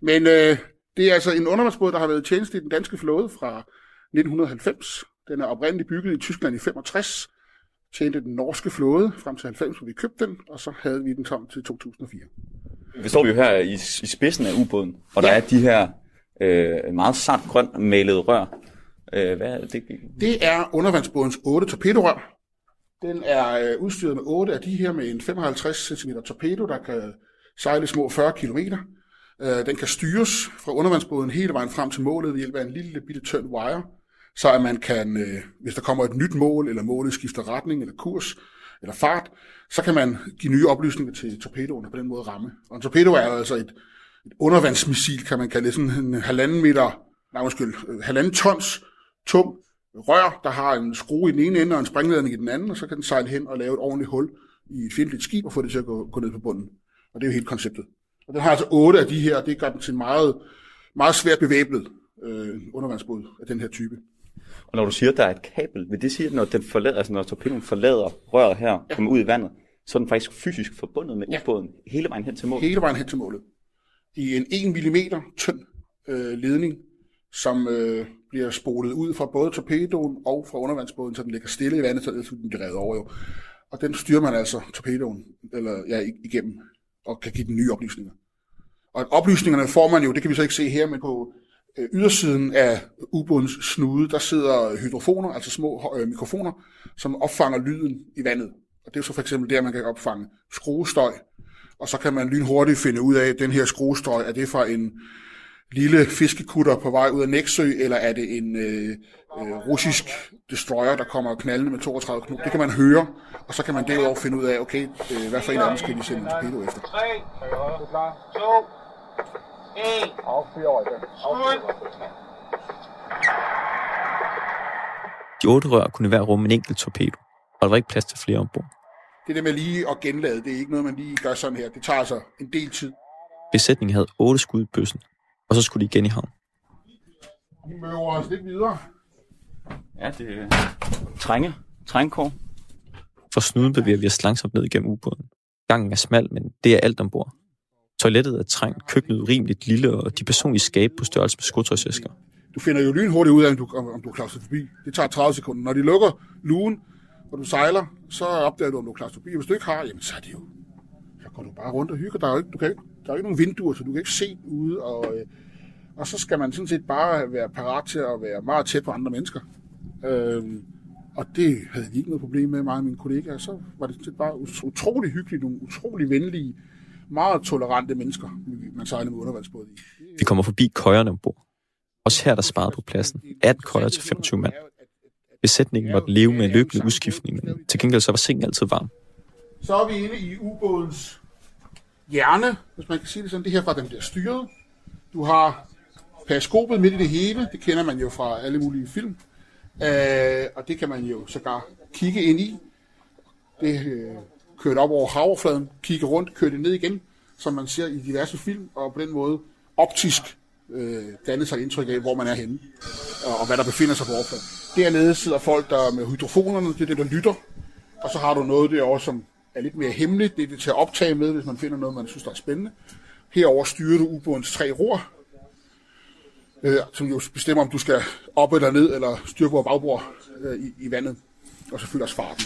Men øh, det er altså en undervandsbåd, der har været tjeneste i den danske flåde fra 1990. Den er oprindeligt bygget i Tyskland i 65, tjente den norske flåde frem til 90, hvor vi købte den, og så havde vi den tom til 2004. Vi står jo her i, i spidsen af ubåden, og der ja. er de her øh, meget sart grøn malede rør. Øh, hvad er det? Det er undervandsbådens 8 torpedorør. Den er øh, udstyret med 8 af de her med en 55 cm torpedo, der kan sejle små 40 km. Øh, den kan styres fra undervandsbåden hele vejen frem til målet ved hjælp af en lille bitte tynd wire, så at man kan, øh, hvis der kommer et nyt mål, eller målet skifter retning eller kurs eller fart, så kan man give nye oplysninger til torpedoen og på den måde ramme. Og en torpedo er altså et, et undervandsmissil, kan man kalde det, sådan en halvanden meter, nej undskyld, øh, halvanden tons tung rør, der har en skrue i den ene ende og en springladning i den anden, og så kan den sejle hen og lave et ordentligt hul i et fjendtligt skib og få det til at gå, gå ned på bunden. Og det er jo helt konceptet. Og den har altså otte af de her, og det gør den til en meget, meget svært bevæbnet øh, undervandsbåd af den her type. Og når du siger, at der er et kabel, vil det sige, at når, den forlader, altså når torpedoen forlader røret her, ja. kommer ud i vandet, så er den faktisk fysisk forbundet med ja. ubåden hele vejen hen til målet? Hele vejen hen til målet. I en 1 mm tynd øh, ledning, som øh, bliver spolet ud fra både torpedoen og fra undervandsbåden, så den ligger stille i vandet, så den bliver revet over. Jo. Og den styrer man altså torpedoen eller, ja, igennem og kan give den nye oplysninger. Og oplysningerne får man jo, det kan vi så ikke se her, men på øh, ydersiden af ubådens snude, der sidder hydrofoner, altså små øh, mikrofoner, som opfanger lyden i vandet. Og det er så for eksempel der, man kan opfange skruestøj, og så kan man lynhurtigt finde ud af, at den her skruestøj, er det fra en lille fiskekutter på vej ud af Næksø, eller er det en øh, øh, russisk destroyer, der kommer knaldende med 32 knop. Det kan man høre, og så kan man derudover finde ud af, okay, øh, hvad for en af dem skal vi sende en torpedo efter. 3, 2, 1. Affyr over den. De otte rør kunne hver rumme en enkelt torpedo, og der var ikke plads til flere ombord. Det der med lige at genlade, det er ikke noget, man lige gør sådan her. Det tager altså en del tid. Besætningen havde otte skud i bøssen, og så skulle de igen i havn. Vi møver os lidt videre. Ja, det er trænge, trængkår. For snuden bevæger vi os langsomt ned igennem ubåden. Gangen er smal, men det er alt ombord. Toilettet er trængt, køkkenet urimeligt lille, og de personlige skab på størrelse med skotøjsæsker. Du finder jo lynhurtigt ud af, om du, om, om du er klaustrofobi. Det tager 30 sekunder. Når de lukker lugen, og du sejler, så opdager du, om du er klaustrofobi. Hvis du ikke har, jamen så er det jo... Så går du bare rundt og hygger. Der er jo ikke, du kan ikke, der er jo ikke nogen vinduer, så du kan ikke se ude. Og, øh, og så skal man sådan set bare være parat til at være meget tæt på andre mennesker. Øh, og det havde vi ikke noget problem med, mig og mine kollegaer. Så var det sådan bare utrolig hyggeligt, nogle utrolig venlige, meget tolerante mennesker, man sejlede med undervandsbåd i. Vi kommer forbi køjerne ombord. Også her er der sparet på pladsen. 18 køjer til 25 mand. Besætningen måtte leve med en løbende udskiftning, men til gengæld så var sengen altid varm. Så er vi inde i ubådens hjerne, hvis man kan sige det sådan. Det her fra den der styret. Du har periskopet midt i det hele. Det kender man jo fra alle mulige film. Øh, og det kan man jo sågar kigge ind i. Det øh, kørte op over havoverfladen, kigge rundt, kørte det ned igen, som man ser i diverse film, og på den måde optisk øh, danne sig et indtryk af, hvor man er henne, og, og hvad der befinder sig på overfladen. Dernede sidder folk, der med hydrofonerne, det er det, der lytter, og så har du noget derovre, som er lidt mere hemmeligt, det er det til at optage med, hvis man finder noget, man synes, der er spændende. Herover styrer du ubådens tre ror, øh, som jo bestemmer, om du skal op eller ned, eller styrke på bagbord øh, i, i vandet, og selvfølgelig også farten.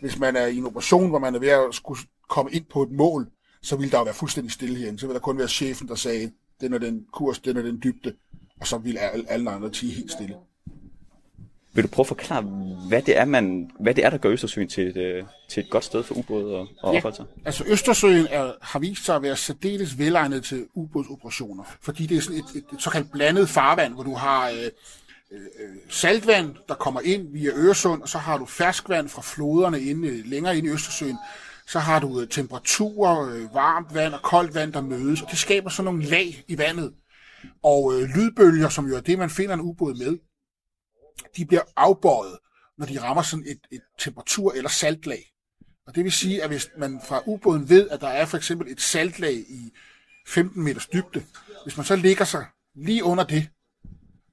Hvis man er i en operation, hvor man er ved at skulle komme ind på et mål, så vil der jo være fuldstændig stille herinde. Så vil der kun være chefen, der sagde, den er den kurs, den er den dybde, og så vil alle, alle andre tige helt stille. Vil du prøve at forklare, hvad det er, man, hvad det er der gør Østersøen til et, øh, til et godt sted for ubåde og, og ja, sig? altså Østersøen er, har vist sig at være særdeles velegnet til ubådsoperationer, fordi det er sådan et, et, et såkaldt blandet farvand, hvor du har øh, øh, saltvand, der kommer ind via Øresund, og så har du ferskvand fra floderne inde, længere ind i Østersøen. Så har du øh, temperaturer, øh, varmt vand og koldt vand, der mødes, og det skaber sådan nogle lag i vandet. Og øh, lydbølger, som jo er det, man finder en ubåd med, de bliver afbøjet, når de rammer sådan et, et temperatur- eller saltlag. Og det vil sige, at hvis man fra ubåden ved, at der er for eksempel et saltlag i 15 meters dybde, hvis man så ligger sig lige under det,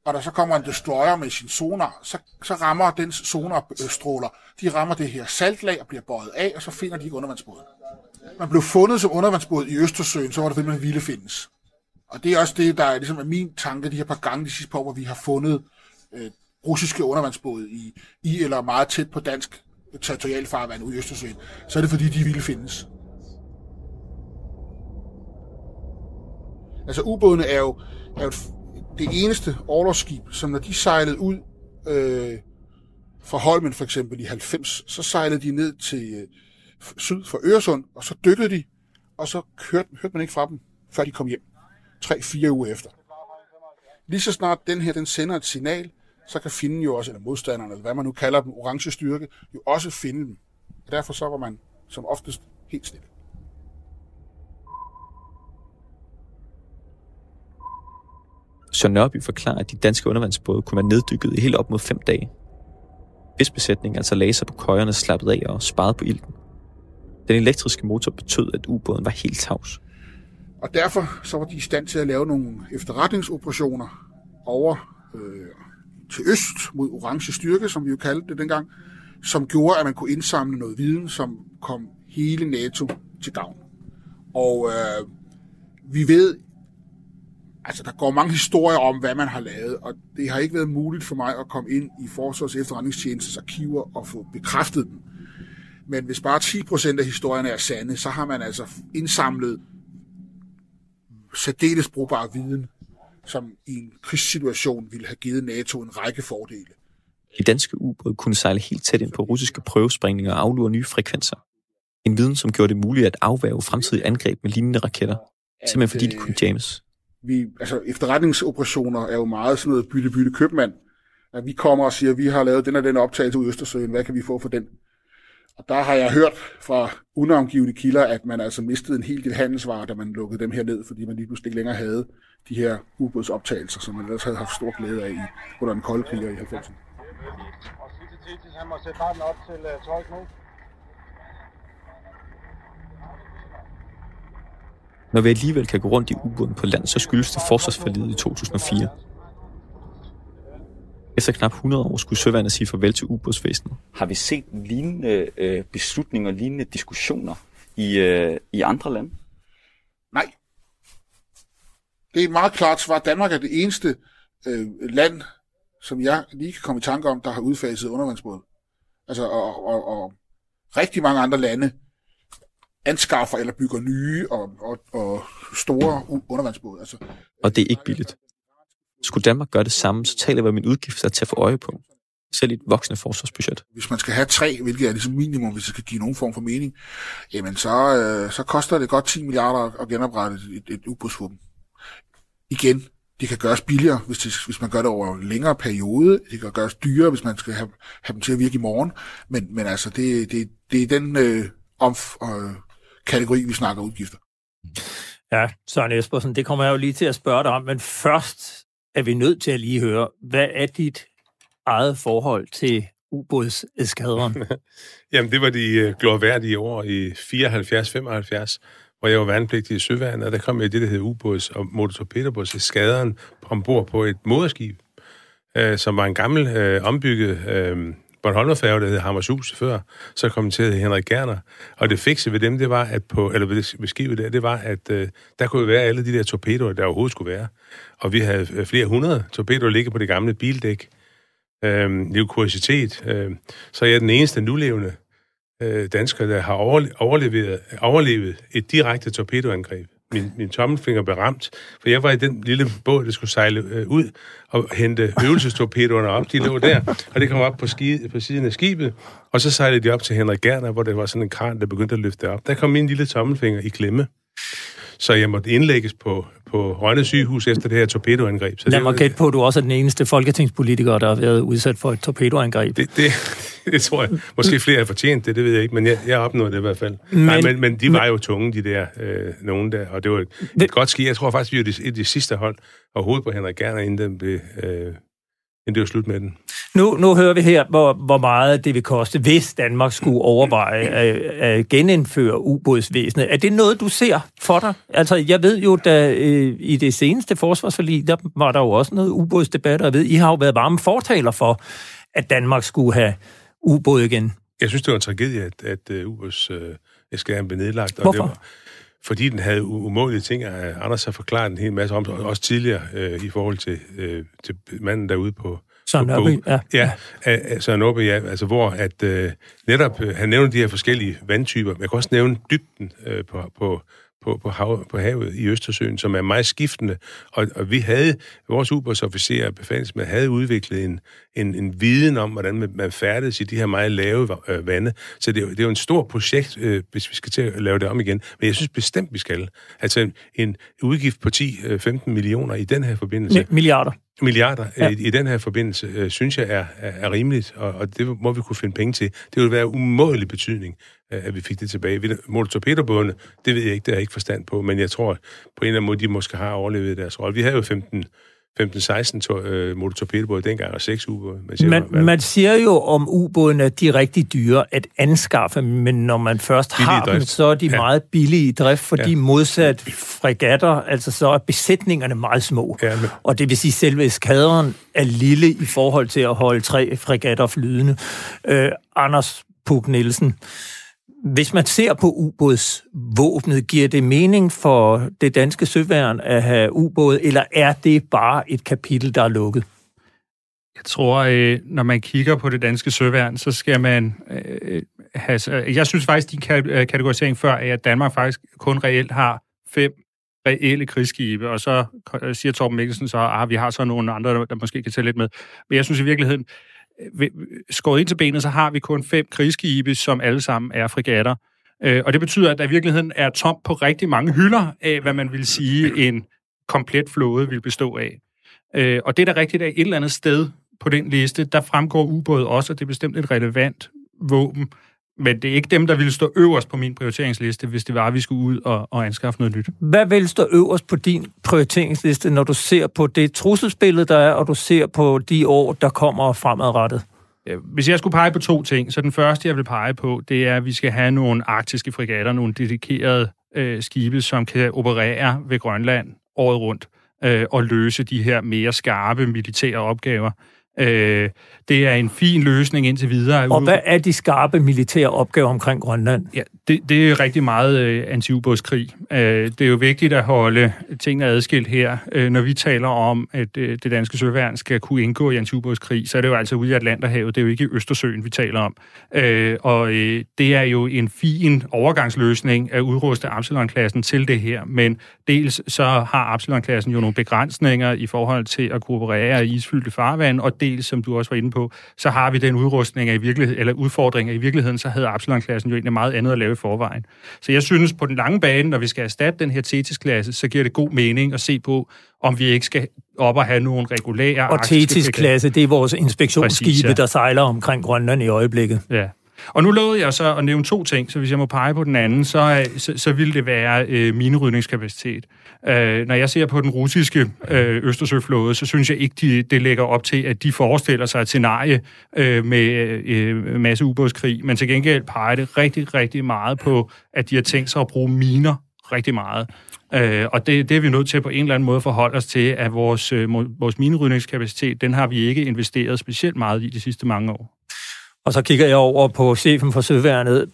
og der så kommer en destroyer med sin sonar, så, så rammer den sonarstråler, de rammer det her saltlag og bliver bøjet af, og så finder de ikke undervandsbåden. Man blev fundet som undervandsbåd i Østersøen, så var det det, man ville findes. Og det er også det, der er, ligesom er min tanke de her par gange de sidste par år, hvor vi har fundet øh, russiske undervandsbåde i, i eller meget tæt på dansk territorialfarvand ude i Østersøen, så er det fordi, de ville findes. Altså ubådene er jo, er jo det eneste overlovsskib, som når de sejlede ud øh, fra Holmen for eksempel i 90, så sejlede de ned til øh, syd for Øresund, og så dykkede de, og så hørte, hørte man ikke fra dem, før de kom hjem. Tre-fire uger efter. Lige så snart den her, den sender et signal, så kan finden jo også, eller modstanderne, eller hvad man nu kalder dem, orange styrke, jo også finde dem. Og derfor så var man som oftest helt stille. Søren Nørby forklarer, at de danske undervandsbåde kunne være neddykket i helt op mod fem dage. Hvis besætningen altså lagde sig på køjerne, slappet af og sparet på ilten. Den elektriske motor betød, at ubåden var helt tavs. Og derfor så var de i stand til at lave nogle efterretningsoperationer over øh, til øst mod orange styrke, som vi jo kaldte det dengang, som gjorde, at man kunne indsamle noget viden, som kom hele NATO til gavn. Og øh, vi ved, altså der går mange historier om, hvad man har lavet, og det har ikke været muligt for mig at komme ind i Forsvars efterretningstjenestes arkiver og få bekræftet dem. Men hvis bare 10% af historierne er sande, så har man altså indsamlet særdeles brugbar viden som i en krigssituation ville have givet NATO en række fordele. De danske ubåde kunne sejle helt tæt ind på russiske prøvesprængninger og aflure nye frekvenser. En viden, som gjorde det muligt at afværge fremtidige angreb med lignende raketter, simpelthen fordi de kunne james. Vi, altså efterretningsoperationer er jo meget sådan noget bytte-bytte købmand. At vi kommer og siger, at vi har lavet den og den optagelse ud i Østersøen, hvad kan vi få for den? Og der har jeg hørt fra unavngivende kilder, at man altså mistede en hel del handelsvarer, da man lukkede dem her ned, fordi man lige pludselig ikke længere havde de her ubådsoptagelser, som man ellers havde haft stor glæde af i, under den kolde krig i 90'erne. Og sig til han må sætte farten op til 12 knop. Når vi alligevel kan gå rundt i ubåden på land, så skyldes det forsvarsforlidet i 2004. Efter knap 100 år skulle søværnet sige farvel til ubådsvæsenet. Har vi set lignende øh, beslutninger, lignende diskussioner i, øh, i andre lande? Nej. Det er et meget klart svar. Danmark er det eneste øh, land, som jeg lige kan komme i tanke om, der har udfaset undervandsbåde. Altså, og, og, og rigtig mange andre lande anskaffer eller bygger nye og, og, og store undervandsbåde. Altså, og det er ikke billigt. Skulle Danmark gøre det samme, så taler vi om en udgift, der er til at få øje på. Selv i et voksende forsvarsbudget. Hvis man skal have tre, hvilket er ligesom minimum, hvis det skal give nogen form for mening, jamen så, øh, så koster det godt 10 milliarder at genoprette et, et ubådsvåben. Igen, det kan gøres billigere, hvis, det, hvis man gør det over en længere periode. Det kan gøres dyrere, hvis man skal have, have dem til at virke i morgen. Men, men altså, det, det, det er den øh, omf, øh, kategori, vi snakker udgifter. Ja, Søren Espersen, det kommer jeg jo lige til at spørge dig om, men først er vi nødt til at lige høre, hvad er dit eget forhold til ubådseskadren? Jamen, det var de uh, glorværdige år i 74-75, hvor jeg var værnepligtig i Søværnet, og der kom jeg i det, der hedder ubåds- og motortorpedobådseskaderen ombord på et moderskib, øh, som var en gammel øh, ombygget øh, Bornholmerfærge, der hed Hammershus før, så kommenterede Henrik Gerner. Og det fikse ved dem, det var, at på, eller ved, skibet der, det var, at øh, der kunne være alle de der torpedoer, der overhovedet skulle være. Og vi havde øh, flere hundrede torpedoer ligge på det gamle bildæk. Øhm, uh, det kuriositet. Uh, øhm, så jeg er den eneste nulevende øh, dansker, der har overlevet, overlevet et direkte torpedoangreb min, min tommelfinger blev ramt, for jeg var i den lille båd, der skulle sejle øh, ud og hente øvelsestorpedoerne op. De lå der, og det kom op på, ski, på siden af skibet, og så sejlede de op til Henrik Gerner, hvor det var sådan en kran, der begyndte at løfte op. Der kom min lille tommelfinger i klemme. Så jeg måtte indlægges på, på Rønne sygehus efter det her torpedoangreb. Så Lad mig gætte på, at du også er den eneste folketingspolitiker, der har været udsat for et torpedoangreb. Det, det, det tror jeg. Måske flere har fortjent det, det ved jeg ikke, men jeg, jeg opnåede det i hvert fald. Men, Nej, men, men de var jo tunge, de der, øh, nogen der, og det var et, et godt ski. Jeg tror faktisk, vi var et af de sidste hold overhovedet på Henrik Gerner, inden den blev... Øh, men det var slut med den. Nu, nu hører vi her, hvor, hvor meget det vil koste, hvis Danmark skulle overveje at, at genindføre ubådsvæsenet. Er det noget, du ser for dig? Altså, jeg ved jo, da øh, i det seneste forsvarsforlig, der var der jo også noget ubådsdebat, og jeg ved, I har jo været varme fortaler for, at Danmark skulle have ubåd igen. Jeg synes, det var en tragedie, at, at uh, ubådseskæren uh, blev nedlagt. Og Hvorfor? Det var, fordi den havde umålige ting, at Anders har forklaret en hel masse om, også tidligere øh, i forhold til, øh, til manden derude på... Søren Nørby, ja. Ja, ja Søren Nørby, ja, altså hvor at øh, netop, øh, han nævner de her forskellige vandtyper, men jeg kan også nævne dybden øh, på, på, på, på, hav, på havet i Østersøen, som er meget skiftende. Og, og vi havde, vores ubådsofficerer befandt med, havde udviklet en, en, en viden om, hvordan man, man færdes i de her meget lave øh, vande. Så det er, det er jo en stor projekt, øh, hvis vi skal til at lave det om igen. Men jeg synes bestemt, vi skal. Altså en, en udgift på 10-15 øh, millioner i den her forbindelse. Mi- milliarder milliarder ja. i, i den her forbindelse, øh, synes jeg er, er, er rimeligt, og, og det må vi kunne finde penge til. Det vil være umådelig betydning, øh, at vi fik det tilbage. Motortorpedobådene, det ved jeg ikke, det har jeg ikke forstand på, men jeg tror på en eller anden måde, de måske har overlevet deres rolle. Vi havde jo 15 15-16 øh, motortorpedobåde dengang, og 6 ubåde. Man, siger, man, man siger jo om ubådene, at de er rigtig dyre at anskaffe, men når man først billige har drift. dem, så er de ja. meget billige i drift, fordi ja. modsat fregatter, altså så er besætningerne meget små. Ja, men... Og det vil sige, at selve eskaderen er lille i forhold til at holde tre fregatter flydende. Øh, Anders Puk Nielsen, hvis man ser på ubådsvåbnet, giver det mening for det danske søværn at have ubåde, eller er det bare et kapitel, der er lukket? Jeg tror, øh, når man kigger på det danske søværn, så skal man øh, have... Øh, jeg synes faktisk, din kategorisering før er, at Danmark faktisk kun reelt har fem reelle krigsskibe, og så siger Torben Mikkelsen så, at ah, vi har så nogle andre, der måske kan tælle lidt med. Men jeg synes i virkeligheden, Øh, skåret ind til benet, så har vi kun fem krigsskibe, som alle sammen er frigatter. Øh, og det betyder, at der i virkeligheden er tomt på rigtig mange hylder af, hvad man vil sige, en komplet flåde vil bestå af. Øh, og det er da rigtigt, at et eller andet sted på den liste, der fremgår ubåde også, og det er bestemt et relevant våben, men det er ikke dem, der ville stå øverst på min prioriteringsliste, hvis det var, at vi skulle ud og, og anskaffe noget nyt. Hvad vil stå øverst på din prioriteringsliste, når du ser på det trusselsbillede, der er, og du ser på de år, der kommer fremadrettet? Hvis jeg skulle pege på to ting, så den første, jeg vil pege på, det er, at vi skal have nogle arktiske frigatter, nogle dedikerede øh, skibe, som kan operere ved Grønland året rundt øh, og løse de her mere skarpe militære opgaver. Øh, det er en fin løsning indtil videre. Og hvad er de skarpe militære opgaver omkring Grønland? Ja, det, det er rigtig meget øh, anti-ubådskrig. Øh, det er jo vigtigt at holde tingene adskilt her. Øh, når vi taler om, at øh, det danske søværn skal kunne indgå i anti-ubådskrig, så er det jo altså ude i Atlanterhavet. Det er jo ikke i Østersøen, vi taler om. Øh, og øh, det er jo en fin overgangsløsning at udruste Absalon-klassen til det her. Men dels så har Absalon-klassen jo nogle begrænsninger i forhold til at kooperere i isfyldte farvand, og dels, som du også var inde på, så har vi den udrustning af i virkeligheden, eller udfordring, i virkeligheden så havde Absalon-klassen jo egentlig meget andet at lave i forvejen. Så jeg synes, på den lange bane, når vi skal erstatte den her Thetis-klasse, så giver det god mening at se på, om vi ikke skal op og have nogle regulære... Og Thetis-klasse, det er vores inspektionsskibe, Præcis, ja. der sejler omkring Grønland i øjeblikket. Ja. Og nu lovede jeg så at nævne to ting, så hvis jeg må pege på den anden, så, så, så vil det være øh, minerydningskapacitet. Øh, når jeg ser på den russiske øh, Østersøflåde, så synes jeg ikke, de, det lægger op til, at de forestiller sig et scenarie øh, med øh, masse ubådskrig, men til gengæld peger det rigtig, rigtig meget på, at de har tænkt sig at bruge miner rigtig meget. Øh, og det, det er vi nødt til på en eller anden måde at forholde os til, at vores, øh, vores minerydningskapacitet, den har vi ikke investeret specielt meget i de sidste mange år. Og så kigger jeg over på chefen for Søværnet.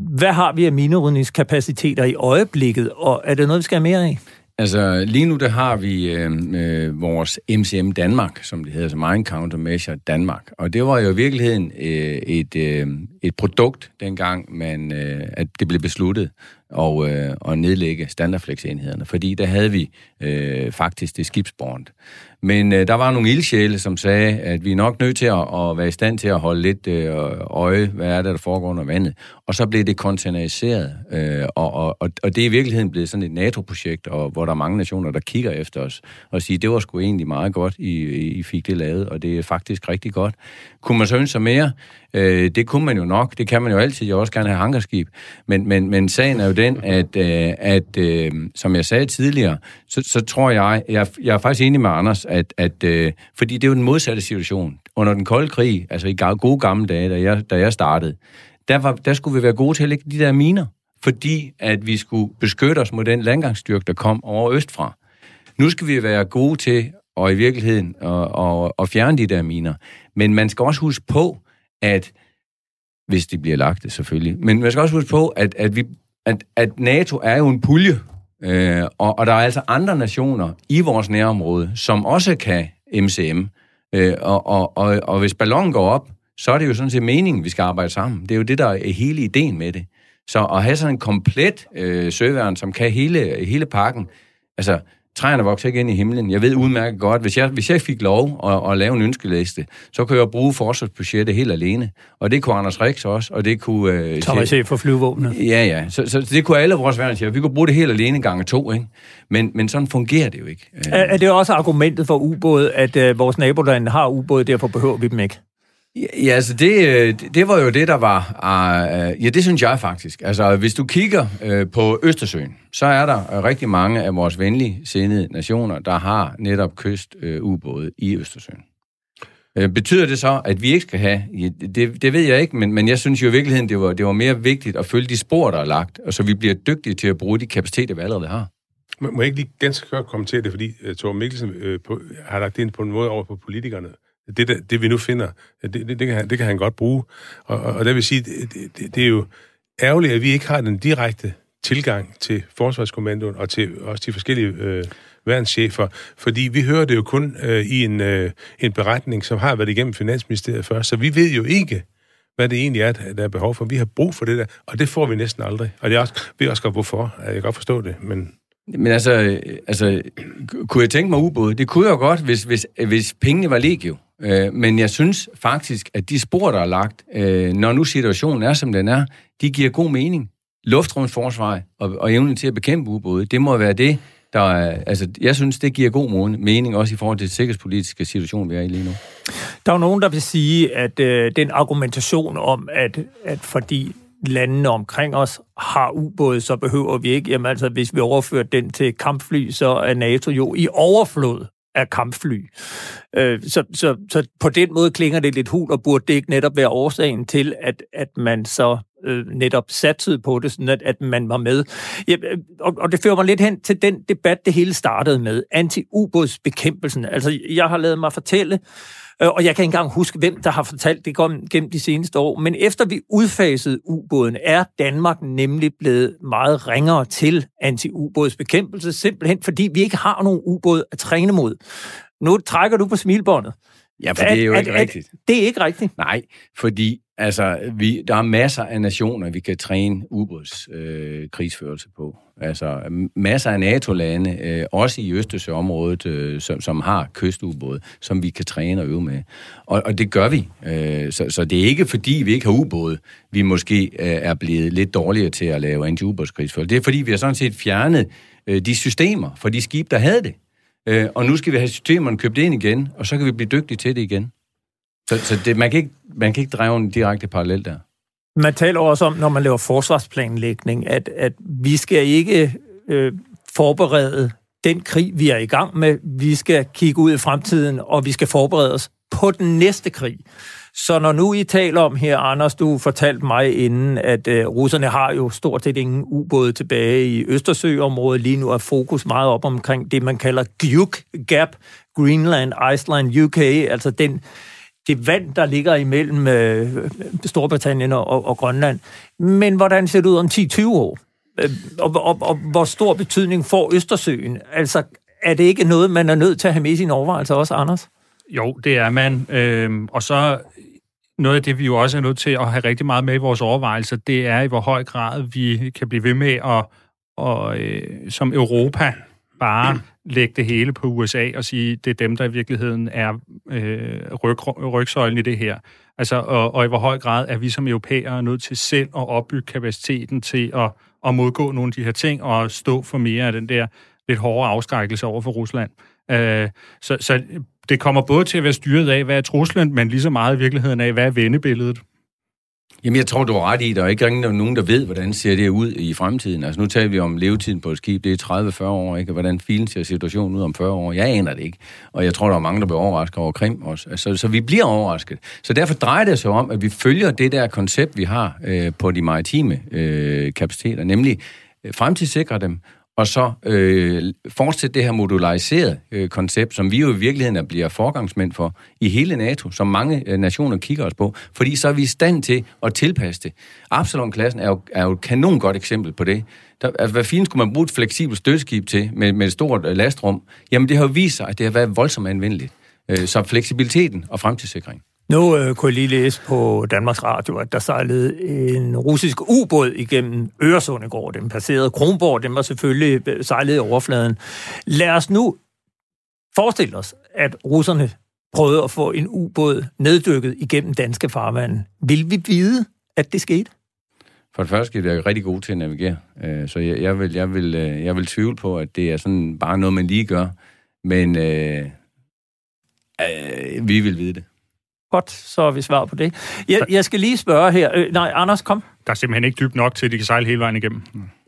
Hvad har vi af minerydningskapaciteter i øjeblikket, og er det noget, vi skal have mere af? Altså, lige nu der har vi øh, øh, vores MCM Danmark, som det hedder, som Mind Countermeasure Danmark. Og det var jo i virkeligheden øh, et, øh, et produkt, dengang man, øh, at det blev besluttet og, øh, og nedlægge standardflex-enhederne, fordi der havde vi øh, faktisk det skibsbornt. Men øh, der var nogle ildsjæle, som sagde, at vi er nok nødt til at, at være i stand til at holde lidt øh, øje, hvad er det, der foregår under vandet. Og så blev det containeriseret, øh, og, og, og det er i virkeligheden blevet sådan et NATO-projekt, og, hvor der er mange nationer, der kigger efter os og siger, det var sgu egentlig meget godt, I, I fik det lavet, og det er faktisk rigtig godt. Kunne man så ønske sig mere? Øh, det kunne man jo nok, det kan man jo altid, jeg også gerne have hangarskib. Men, men, men sagen er jo den, at, øh, at øh, som jeg sagde tidligere, så, så tror jeg, jeg, jeg er faktisk enig med Anders, at, at øh, fordi det er jo den modsatte situation. Under den kolde krig, altså i gode gamle dage, da jeg, da jeg startede, der, var, der skulle vi være gode til at lægge de der miner, fordi at vi skulle beskytte os mod den landgangsstyrke, der kom over østfra. Nu skal vi være gode til og i virkeligheden at, at, at fjerne de der miner. Men man skal også huske på, at hvis de bliver lagt, selvfølgelig. Men man skal også huske på, at, at, vi, at, at NATO er jo en pulje, øh, og, og der er altså andre nationer i vores nærområde, som også kan MCM. Øh, og, og, og, og hvis ballonen går op, så er det jo sådan set meningen, vi skal arbejde sammen. Det er jo det, der er hele ideen med det. Så at have sådan en komplet øh, søværn, som kan hele, hele pakken, altså træerne vokser ikke ind i himlen. Jeg ved udmærket godt, hvis jeg, hvis jeg fik lov at, at lave en ønskeliste, så kunne jeg bruge forsvarsbudgettet helt alene. Og det kunne Anders Rix også, og det kunne... Øh, Thomas chef for flyvåbnet. Ja, ja. Så, så, det kunne alle vores værnschefer. Vi kunne bruge det helt alene gange to, ikke? Men, men sådan fungerer det jo ikke. Er, er det også argumentet for ubåde, at øh, vores nabolande har ubåde, derfor behøver vi dem ikke? Ja, altså øh, det, det var jo det, der var... Ah, øh, ja, det synes jeg faktisk. Altså, hvis du kigger øh, på Østersøen, så er der rigtig mange af vores venlige sindede nationer, der har netop kystubåde i Østersøen. Betyder det så, at vi ikke skal have... Ja, det, det ved jeg ikke, men, men jeg synes jo i virkeligheden, det var, det var mere vigtigt at følge de spor, der er lagt, og så vi bliver dygtige til at bruge de kapaciteter, vi allerede har. Må jeg ikke lige ganske kort kommentere det, fordi Thor Mikkelsen øh, på, har lagt det ind på en måde over på politikerne det, det, det vi nu finder, det, det, det, kan, han, det kan han godt bruge. Og, og, og det vil sige, det, det, det er jo ærgerligt, at vi ikke har den direkte tilgang til Forsvarskommandoen og til også de forskellige øh, værnschefer, fordi vi hører det jo kun øh, i en, øh, en beretning, som har været igennem Finansministeriet først, så vi ved jo ikke, hvad det egentlig er, der er behov for. Vi har brug for det der, og det får vi næsten aldrig. Og jeg også, ved også godt, hvorfor. Jeg kan godt forstå det, men... Men altså, øh, altså, kunne jeg tænke mig ubåde? Det kunne jeg godt, hvis, hvis, øh, hvis pengene var legio. Øh, men jeg synes faktisk, at de spor, der er lagt, øh, når nu situationen er, som den er, de giver god mening. Luftrumsforsvar og, og evnen til at bekæmpe ubåde, det må være det, der er, altså, jeg synes, det giver god mening, også i forhold til den sikkerhedspolitiske situation, vi er i lige nu. Der er jo nogen, der vil sige, at øh, den argumentation om, at, at fordi landene omkring os har ubåde, så behøver vi ikke. Jamen altså, hvis vi overfører den til kampfly, så er NATO jo i overflod af kampfly. Øh, så, så, så på den måde klinger det lidt hul, og burde det ikke netop være årsagen til, at, at man så øh, netop satsede på det, sådan at, at man var med. Ja, øh, og, og det fører mig lidt hen til den debat, det hele startede med, anti-ubådsbekæmpelsen. Altså, jeg har lavet mig fortælle, øh, og jeg kan ikke engang huske, hvem der har fortalt det gennem de seneste år, men efter vi udfasede ubåden, er Danmark nemlig blevet meget ringere til anti-ubådsbekæmpelse, simpelthen fordi vi ikke har nogen ubåd at træne mod. Nu trækker du på smilbåndet. Ja, for det er jo at, ikke at, rigtigt. Det er ikke rigtigt. Nej, fordi altså, vi, der er masser af nationer, vi kan træne ubåds øh, krigsførelse på. Altså masser af NATO-lande, øh, også i Østersøområdet, øh, som, som har kystubåde, som vi kan træne og øve med. Og, og det gør vi. Øh, så, så det er ikke fordi, vi ikke har ubåde, vi måske øh, er blevet lidt dårligere til at lave anti-ubådskrigsførelse. Det er fordi, vi har sådan set fjernet øh, de systemer for de skib, der havde det. Øh, og nu skal vi have systemerne købt ind igen, og så kan vi blive dygtige til det igen. Så, så det, man, kan ikke, man kan ikke drage en direkte parallel der. Man taler også om, når man laver forsvarsplanlægning, at, at vi skal ikke øh, forberede den krig, vi er i gang med. Vi skal kigge ud i fremtiden, og vi skal forberede os på den næste krig. Så når nu I taler om her, Anders, du fortalte mig inden, at øh, russerne har jo stort set ingen ubåde tilbage i Østersøområdet. Lige nu er fokus meget op omkring det, man kalder GUK, Gap, Greenland, Iceland, UK, altså den, det vand, der ligger imellem øh, Storbritannien og, og Grønland. Men hvordan ser det ud om 10-20 år? Øh, og, og, og hvor stor betydning får Østersøen? Altså, er det ikke noget, man er nødt til at have med i sine overvejelser også, Anders? Jo, det er man. Øh, og så noget af det, vi jo også er nødt til at have rigtig meget med i vores overvejelser, det er i hvor høj grad vi kan blive ved med at, og, øh, som Europa bare lægge det hele på USA og sige, det er dem, der i virkeligheden er øh, ryg, rygsøjlen i det her. Altså, og, og i hvor høj grad er vi som europæere nødt til selv at opbygge kapaciteten til at, at modgå nogle af de her ting og stå for mere af den der lidt hårde afskrækkelse over for Rusland. Øh, så, så det kommer både til at være styret af, hvad er truslen, men lige så meget i virkeligheden af, hvad er vendebilledet. Jamen, jeg tror, du har ret i, der er ikke nogen, der ved, hvordan ser det ud i fremtiden. Altså, nu taler vi om levetiden på et skib, det er 30-40 år, ikke? Hvordan filen ser situationen ud om 40 år? Jeg aner det ikke. Og jeg tror, der er mange, der bliver overrasket over Krim også. Altså, så vi bliver overrasket. Så derfor drejer det sig om, at vi følger det der koncept, vi har øh, på de maritime øh, kapaciteter, nemlig øh, fremtidssikre dem, og så øh, fortsætte det her modulariserede øh, koncept, som vi jo i virkeligheden bliver forgangsmænd for i hele NATO, som mange øh, nationer kigger os på, fordi så er vi i stand til at tilpasse det. Absalon-klassen er jo, er jo et kanon godt eksempel på det. Der, altså, hvad fint skulle man bruge et fleksibelt støtteskib til med, med et stort øh, lastrum? Jamen, det har jo vist sig, at det har været voldsomt anvendeligt. Øh, så fleksibiliteten og fremtidssikring. Nu øh, kunne jeg lige læse på Danmarks Radio, at der sejlede en russisk ubåd igennem Øresund i går. Den passerede Kronborg, den var selvfølgelig øh, sejlet i overfladen. Lad os nu forestille os, at russerne prøvede at få en ubåd neddykket igennem danske farvande. Vil vi vide, at det skete? For det første er det rigtig god til at navigere. Øh, så jeg, jeg, vil, jeg, vil, øh, jeg vil tvivle på, at det er sådan bare noget, man lige gør. Men øh, øh, vi vil vide det. Godt, så er vi svar på det. Jeg, jeg skal lige spørge her. Øh, nej, Anders, kom. Der er simpelthen ikke dybt nok til, at de kan sejle hele vejen igennem.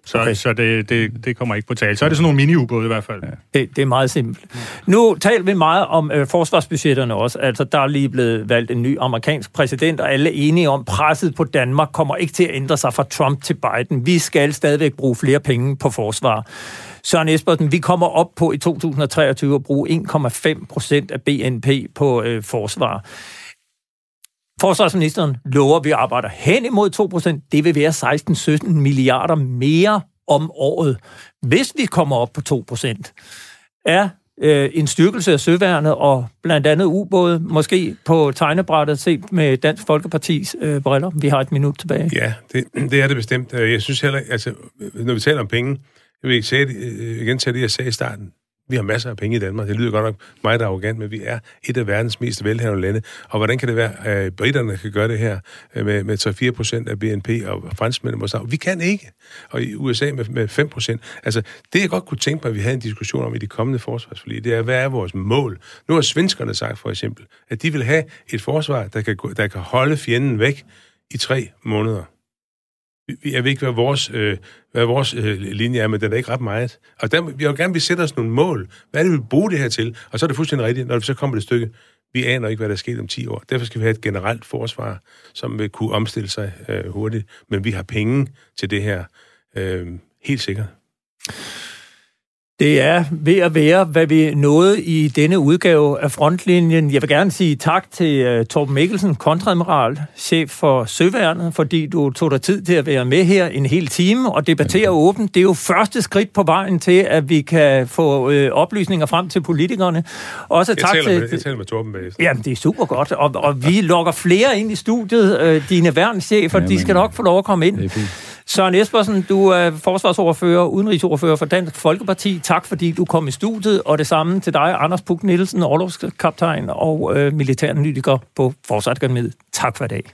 Så, okay. så det, det, det kommer ikke på tale. Så er det sådan nogle mini-ubåde i hvert fald. Ja. Det, det er meget simpelt. Nu taler vi meget om øh, forsvarsbudgetterne også. Altså, der er lige blevet valgt en ny amerikansk præsident, og alle er enige om, presset på Danmark kommer ikke til at ændre sig fra Trump til Biden. Vi skal stadigvæk bruge flere penge på forsvar. Søren Espersen, vi kommer op på i 2023 at bruge 1,5 procent af BNP på øh, forsvar. Forsvarsministeren lover, at vi arbejder hen imod 2%. Det vil være 16-17 milliarder mere om året, hvis vi kommer op på 2%. Er øh, en styrkelse af søværnet og blandt andet ubåde, måske på tegnebrættet set med Dansk Folkepartis øh, briller. Vi har et minut tilbage. Ja, det, det er det bestemt. Jeg synes heller, altså, når vi taler om penge, jeg vil ikke sige, øh, igen tage det, jeg sagde i starten. Vi har masser af penge i Danmark. Det lyder godt nok meget arrogant, men vi er et af verdens mest velhavende lande. Og hvordan kan det være, at øh, britterne kan gøre det her øh, med, med 3-4 procent af BNP, og franskmændene må vi kan ikke. Og i USA med, med 5 procent. Altså, det jeg godt kunne tænke mig, at vi havde en diskussion om i de kommende forsvarsforlig, det er, hvad er vores mål? Nu har svenskerne sagt for eksempel, at de vil have et forsvar, der kan, der kan holde fjenden væk i tre måneder. Jeg ved ikke, hvad vores, øh, hvad vores øh, linje er, men det er ikke ret meget. Og der, jeg vil gerne, vi sætter os nogle mål. Hvad er det, vi vil bruge det her til? Og så er det fuldstændig rigtigt, når det så kommer det stykke. Vi aner ikke, hvad der sker om 10 år. Derfor skal vi have et generelt forsvar, som vil kunne omstille sig øh, hurtigt. Men vi har penge til det her. Øh, helt sikkert. Det er ved at være, hvad vi nåede i denne udgave af Frontlinjen. Jeg vil gerne sige tak til uh, Torben Mikkelsen, kontradmiral, chef for Søværnet, fordi du tog dig tid til at være med her en hel time og debattere åbent. Det er jo første skridt på vejen til, at vi kan få uh, oplysninger frem til politikerne. Også jeg tak taler til... Med, jeg taler med Torben bagefter. Jamen, det er super godt, og, og vi lokker flere ind i studiet. Uh, dine værnschefer, ja, de skal nok få lov at komme ind. Det er fint. Søren Espersen, du er forsvarsordfører, udenrigsordfører for Dansk Folkeparti. Tak fordi du kom i studiet, og det samme til dig, Anders Puk Nielsen, overlovskaptajn og øh, militæranalytiker på Forsvarsakademiet. Tak for i dag.